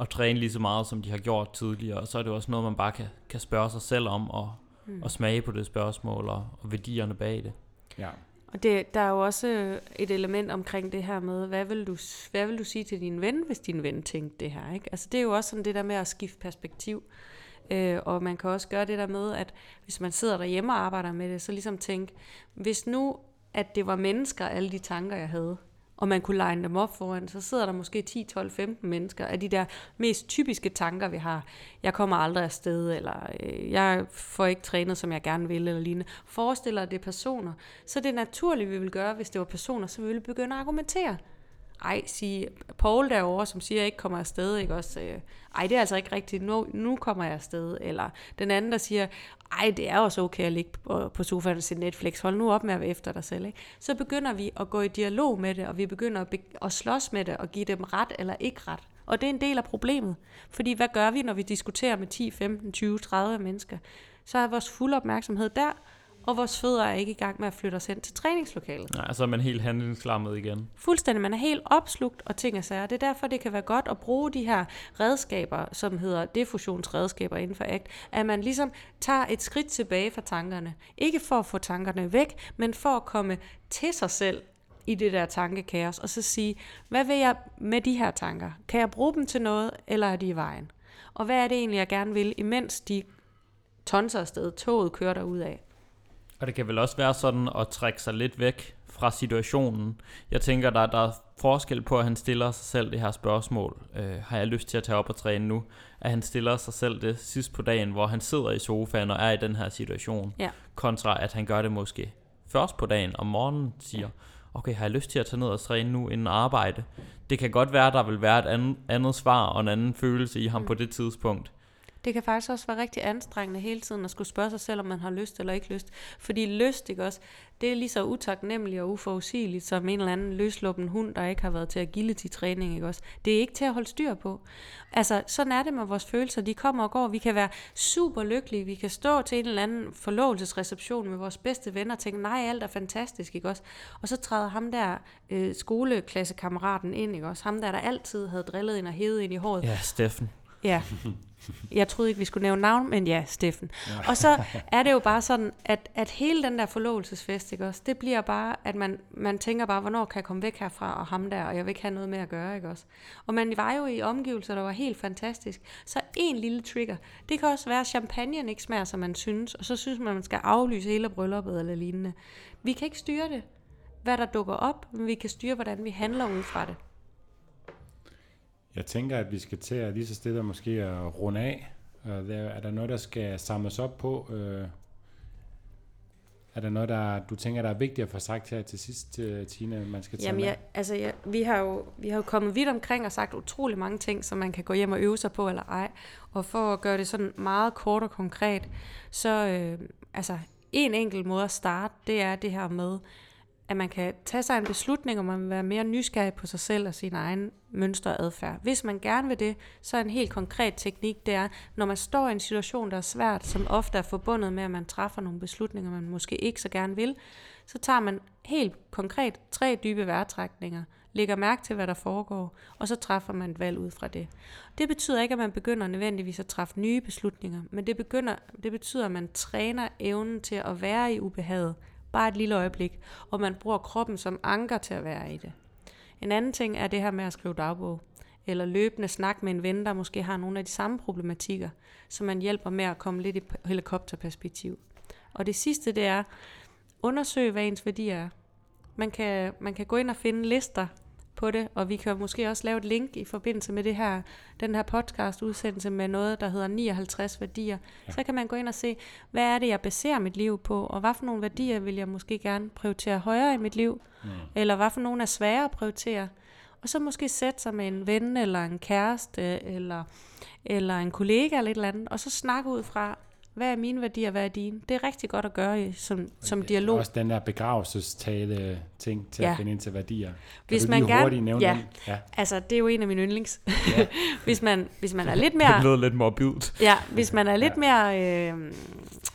[SPEAKER 3] at træne lige så meget, som de har gjort tidligere. Og så er det også noget, man bare kan, kan spørge sig selv om, og, mm. og smage på det spørgsmål, og, og værdierne bag det.
[SPEAKER 1] Ja.
[SPEAKER 2] Og det, der er jo også et element omkring det her med, hvad vil, du, hvad vil du sige til din ven, hvis din ven tænkte det her? Ikke? Altså det er jo også sådan det der med at skifte perspektiv. Øh, og man kan også gøre det der med, at hvis man sidder derhjemme og arbejder med det, så ligesom tænke, hvis nu, at det var mennesker, alle de tanker, jeg havde, og man kunne line dem op foran, så sidder der måske 10, 12, 15 mennesker af de der mest typiske tanker, vi har. Jeg kommer aldrig afsted, eller øh, jeg får ikke trænet, som jeg gerne vil, eller lignende. Forestiller det personer. Så det naturlige, naturligt, vi vil gøre, hvis det var personer, så vi begynde at argumentere. ej, sige, Paul derovre, som siger, at jeg ikke kommer afsted, ikke også, øh, ej, det er altså ikke rigtigt, nu, nu kommer jeg afsted, eller den anden, der siger, ej, det er også okay at ligge på, sofaen og se Netflix, hold nu op med at være efter dig selv, ikke? så begynder vi at gå i dialog med det, og vi begynder at, be- at slås med det, og give dem ret eller ikke ret. Og det er en del af problemet. Fordi hvad gør vi, når vi diskuterer med 10, 15, 20, 30 mennesker? Så er vores fulde opmærksomhed der, og vores fødder er ikke i gang med at flytte os hen til træningslokalet.
[SPEAKER 3] Nej, så er man helt handlingslammet igen.
[SPEAKER 2] Fuldstændig, man er helt opslugt og ting og sager. Det er derfor, det kan være godt at bruge de her redskaber, som hedder defusionsredskaber inden for ACT, at man ligesom tager et skridt tilbage fra tankerne. Ikke for at få tankerne væk, men for at komme til sig selv i det der tankekaos, og så sige, hvad vil jeg med de her tanker? Kan jeg bruge dem til noget, eller er de i vejen? Og hvad er det egentlig, jeg gerne vil, imens de tonser afsted, toget kører ud af?
[SPEAKER 3] Og det kan vel også være sådan at trække sig lidt væk fra situationen. Jeg tænker, der, der er forskel på, at han stiller sig selv det her spørgsmål. Øh, har jeg lyst til at tage op og træne nu? At han stiller sig selv det sidst på dagen, hvor han sidder i sofaen og er i den her situation.
[SPEAKER 2] Ja.
[SPEAKER 3] Kontra at han gør det måske først på dagen om morgenen, siger, okay, har jeg lyst til at tage ned og træne nu inden arbejde? Det kan godt være, der vil være et andet, andet svar og en anden følelse i ham mm. på det tidspunkt.
[SPEAKER 2] Det kan faktisk også være rigtig anstrengende hele tiden at skulle spørge sig selv, om man har lyst eller ikke lyst. Fordi lyst, ikke også, det er lige så utaknemmeligt og uforudsigeligt som en eller anden løsluppen hund, der ikke har været til agility-træning, ikke også. Det er ikke til at holde styr på. Altså, sådan er det med vores følelser. De kommer og går. Vi kan være super lykkelige. Vi kan stå til en eller anden forlovelsesreception med vores bedste venner og tænke, nej, alt er fantastisk, ikke også? Og så træder ham der øh, skoleklassekammeraten ind, ikke også? Ham der, der altid havde drillet ind og hævet ind i håret.
[SPEAKER 3] Ja, Steffen.
[SPEAKER 2] Ja, jeg troede ikke, vi skulle nævne navn, men ja, Steffen. Ja. Og så er det jo bare sådan, at, at hele den der forlovelsesfest, ikke også, det bliver bare, at man, man tænker bare, hvornår kan jeg komme væk herfra og ham der, og jeg vil ikke have noget med at gøre, ikke også. Og man var jo i omgivelser, der var helt fantastisk. Så en lille trigger, det kan også være, at champagne ikke smager, som man synes, og så synes man, at man skal aflyse hele brylluppet eller lignende. Vi kan ikke styre det, hvad der dukker op, men vi kan styre, hvordan vi handler ud fra det.
[SPEAKER 1] Jeg tænker, at vi skal til at lige så stille måske at runde af. Der, er der noget, der skal samles op på? Øh, er der noget, der, du tænker, der er vigtigt at få sagt her til sidst, øh, Tina, man skal tage
[SPEAKER 2] Jamen,
[SPEAKER 1] med?
[SPEAKER 2] ja, altså, ja, vi, har jo, vi har jo kommet vidt omkring og sagt utrolig mange ting, som man kan gå hjem og øve sig på eller ej. Og for at gøre det sådan meget kort og konkret, så øh, altså, en enkelt måde at starte, det er det her med, at man kan tage sig en beslutning, og man vil være mere nysgerrig på sig selv og sin egen mønster og adfærd. Hvis man gerne vil det, så er en helt konkret teknik, det er, når man står i en situation, der er svært, som ofte er forbundet med, at man træffer nogle beslutninger, man måske ikke så gerne vil, så tager man helt konkret tre dybe vejrtrækninger, lægger mærke til, hvad der foregår, og så træffer man et valg ud fra det. Det betyder ikke, at man begynder nødvendigvis at træffe nye beslutninger, men det, begynder, det betyder, at man træner evnen til at være i ubehaget, bare et lille øjeblik, og man bruger kroppen som anker til at være i det. En anden ting er det her med at skrive dagbog, eller løbende snak med en ven, der måske har nogle af de samme problematikker, så man hjælper med at komme lidt i helikopterperspektiv. Og det sidste, det er, undersøg, hvad ens værdier er. Man kan, man kan gå ind og finde lister på det, og vi kan måske også lave et link i forbindelse med det her, den her podcast udsendelse med noget, der hedder 59 værdier. Ja. Så kan man gå ind og se, hvad er det, jeg baserer mit liv på, og hvad for nogle værdier vil jeg måske gerne prioritere højere i mit liv, mm. eller hvad for nogle er svære at prioritere. Og så måske sætte sig med en ven, eller en kæreste, eller, eller en kollega, eller et eller andet, og så snakke ud fra, hvad er mine værdier, hvad er dine? Det er rigtig godt at gøre i, som, som dialog.
[SPEAKER 1] Også den der begravelsestale ting til ja. at finde ind til værdier. Kan
[SPEAKER 2] hvis
[SPEAKER 1] du
[SPEAKER 2] man
[SPEAKER 1] lige
[SPEAKER 2] gerne,
[SPEAKER 1] hurtigt nævne
[SPEAKER 2] ja,
[SPEAKER 1] den? Ja.
[SPEAKER 2] altså det er jo en af mine yndlings. Ja. hvis, man, hvis man er lidt mere...
[SPEAKER 3] Det lyder lidt morbidt.
[SPEAKER 2] Ja, hvis man er lidt ja. mere øh,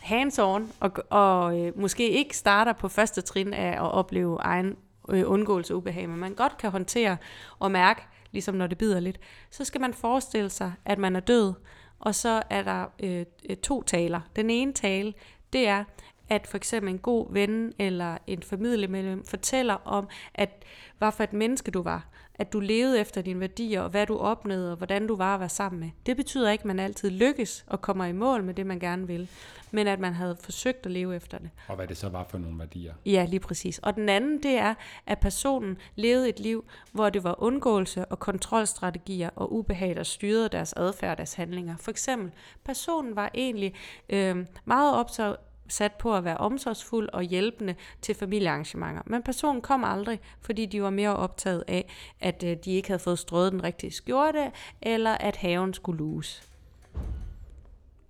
[SPEAKER 2] hands-on, og, og øh, måske ikke starter på første trin af at opleve egen øh, undgåelse og ubehag, men man godt kan håndtere og mærke, ligesom når det bider lidt, så skal man forestille sig, at man er død, og så er der øh, øh, to taler. Den ene tale, det er, at for eksempel en god ven eller en familiemedlem fortæller om, at hvad for et menneske du var, at du levede efter dine værdier, og hvad du opnåede, og hvordan du var at være sammen med. Det betyder ikke, at man altid lykkes og kommer i mål med det, man gerne vil, men at man havde forsøgt at leve efter det.
[SPEAKER 1] Og hvad det så var for nogle værdier.
[SPEAKER 2] Ja, lige præcis. Og den anden, det er, at personen levede et liv, hvor det var undgåelse og kontrolstrategier og ubehag, der styrede deres adfærd og deres handlinger. For eksempel, personen var egentlig øh, meget optaget sat på at være omsorgsfuld og hjælpende til familiearrangementer. Men personen kom aldrig, fordi de var mere optaget af, at øh, de ikke havde fået strøget den rigtige skjorte, eller at haven skulle luse.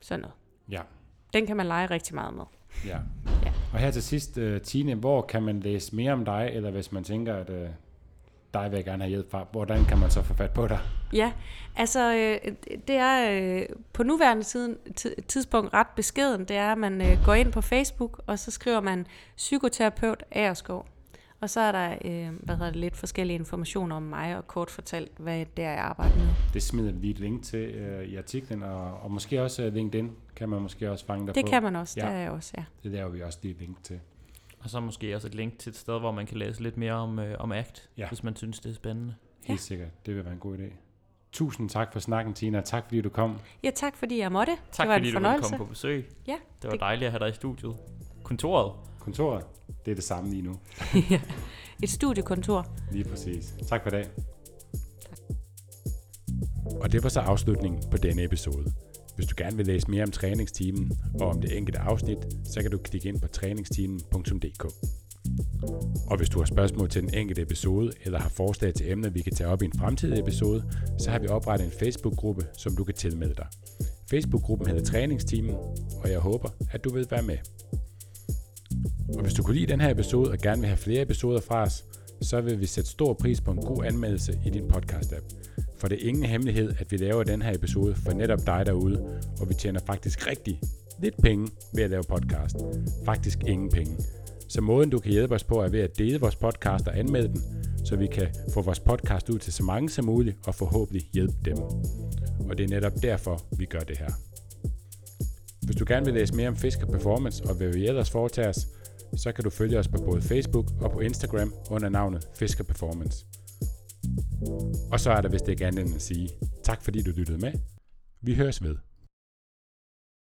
[SPEAKER 2] Sådan noget.
[SPEAKER 1] Ja.
[SPEAKER 2] Den kan man lege rigtig meget med.
[SPEAKER 1] Ja.
[SPEAKER 2] Ja.
[SPEAKER 1] Og her til sidst, uh, Tine, hvor kan man læse mere om dig, eller hvis man tænker, at uh, dig vil jeg gerne have hjælp fra, hvordan kan man så få fat på dig?
[SPEAKER 2] Ja, altså øh, det er øh, på nuværende tiden, tidspunkt ret beskeden, det er, at man øh, går ind på Facebook, og så skriver man psykoterapeut Aerskov. Og så er der øh, hvad hedder det, lidt forskellige informationer om mig, og kort fortalt, hvad det er, jeg arbejder med.
[SPEAKER 1] Det smider vi et link til øh, i artiklen, og, og måske også øh, LinkedIn kan man måske også fange dig
[SPEAKER 2] Det
[SPEAKER 1] på.
[SPEAKER 2] kan man også,
[SPEAKER 1] Ja.
[SPEAKER 2] der er jeg også, ja.
[SPEAKER 1] Det laver vi også lige et link til.
[SPEAKER 3] Og så måske også et link til et sted, hvor man kan læse lidt mere om, øh, om ACT,
[SPEAKER 1] Ja.
[SPEAKER 3] hvis man synes, det er spændende.
[SPEAKER 1] Helt ja. sikkert. Det vil være en god idé. Tusind tak for snakken, Tina. Tak fordi du kom.
[SPEAKER 2] Ja, tak fordi jeg måtte.
[SPEAKER 3] Tak
[SPEAKER 2] det var
[SPEAKER 3] fordi
[SPEAKER 2] en
[SPEAKER 3] du
[SPEAKER 2] fornøjelse.
[SPEAKER 3] komme på besøg.
[SPEAKER 2] Ja,
[SPEAKER 3] Det var
[SPEAKER 2] det-
[SPEAKER 3] dejligt at have dig i studiet. Kontoret.
[SPEAKER 1] Kontoret, det er det samme lige nu.
[SPEAKER 2] Et studiekontor.
[SPEAKER 1] Lige præcis. Tak for i dag. Og det var så afslutningen på denne episode. Hvis du gerne vil læse mere om træningsteamen og om det enkelte afsnit, så kan du klikke ind på træningsteamen.dk. Og hvis du har spørgsmål til den enkelte episode, eller har forslag til emner, vi kan tage op i en fremtidig episode, så har vi oprettet en Facebook-gruppe, som du kan tilmelde dig. Facebook-gruppen hedder Træningsteamen, og jeg håber, at du vil være med. Og hvis du kunne lide den her episode og gerne vil have flere episoder fra os, så vil vi sætte stor pris på en god anmeldelse i din podcast-app. For det er ingen hemmelighed, at vi laver den her episode for netop dig derude, og vi tjener faktisk rigtig lidt penge ved at lave podcast. Faktisk ingen penge. Så måden du kan hjælpe os på er ved at dele vores podcast og anmelde den, så vi kan få vores podcast ud til så mange som muligt og forhåbentlig hjælpe dem. Og det er netop derfor, vi gør det her. Hvis du gerne vil læse mere om Fisker Performance og hvad vi ellers foretager os, så kan du følge os på både Facebook og på Instagram under navnet Fisker Performance. Og så er der vist ikke andet end at sige tak fordi du lyttede med. Vi høres ved.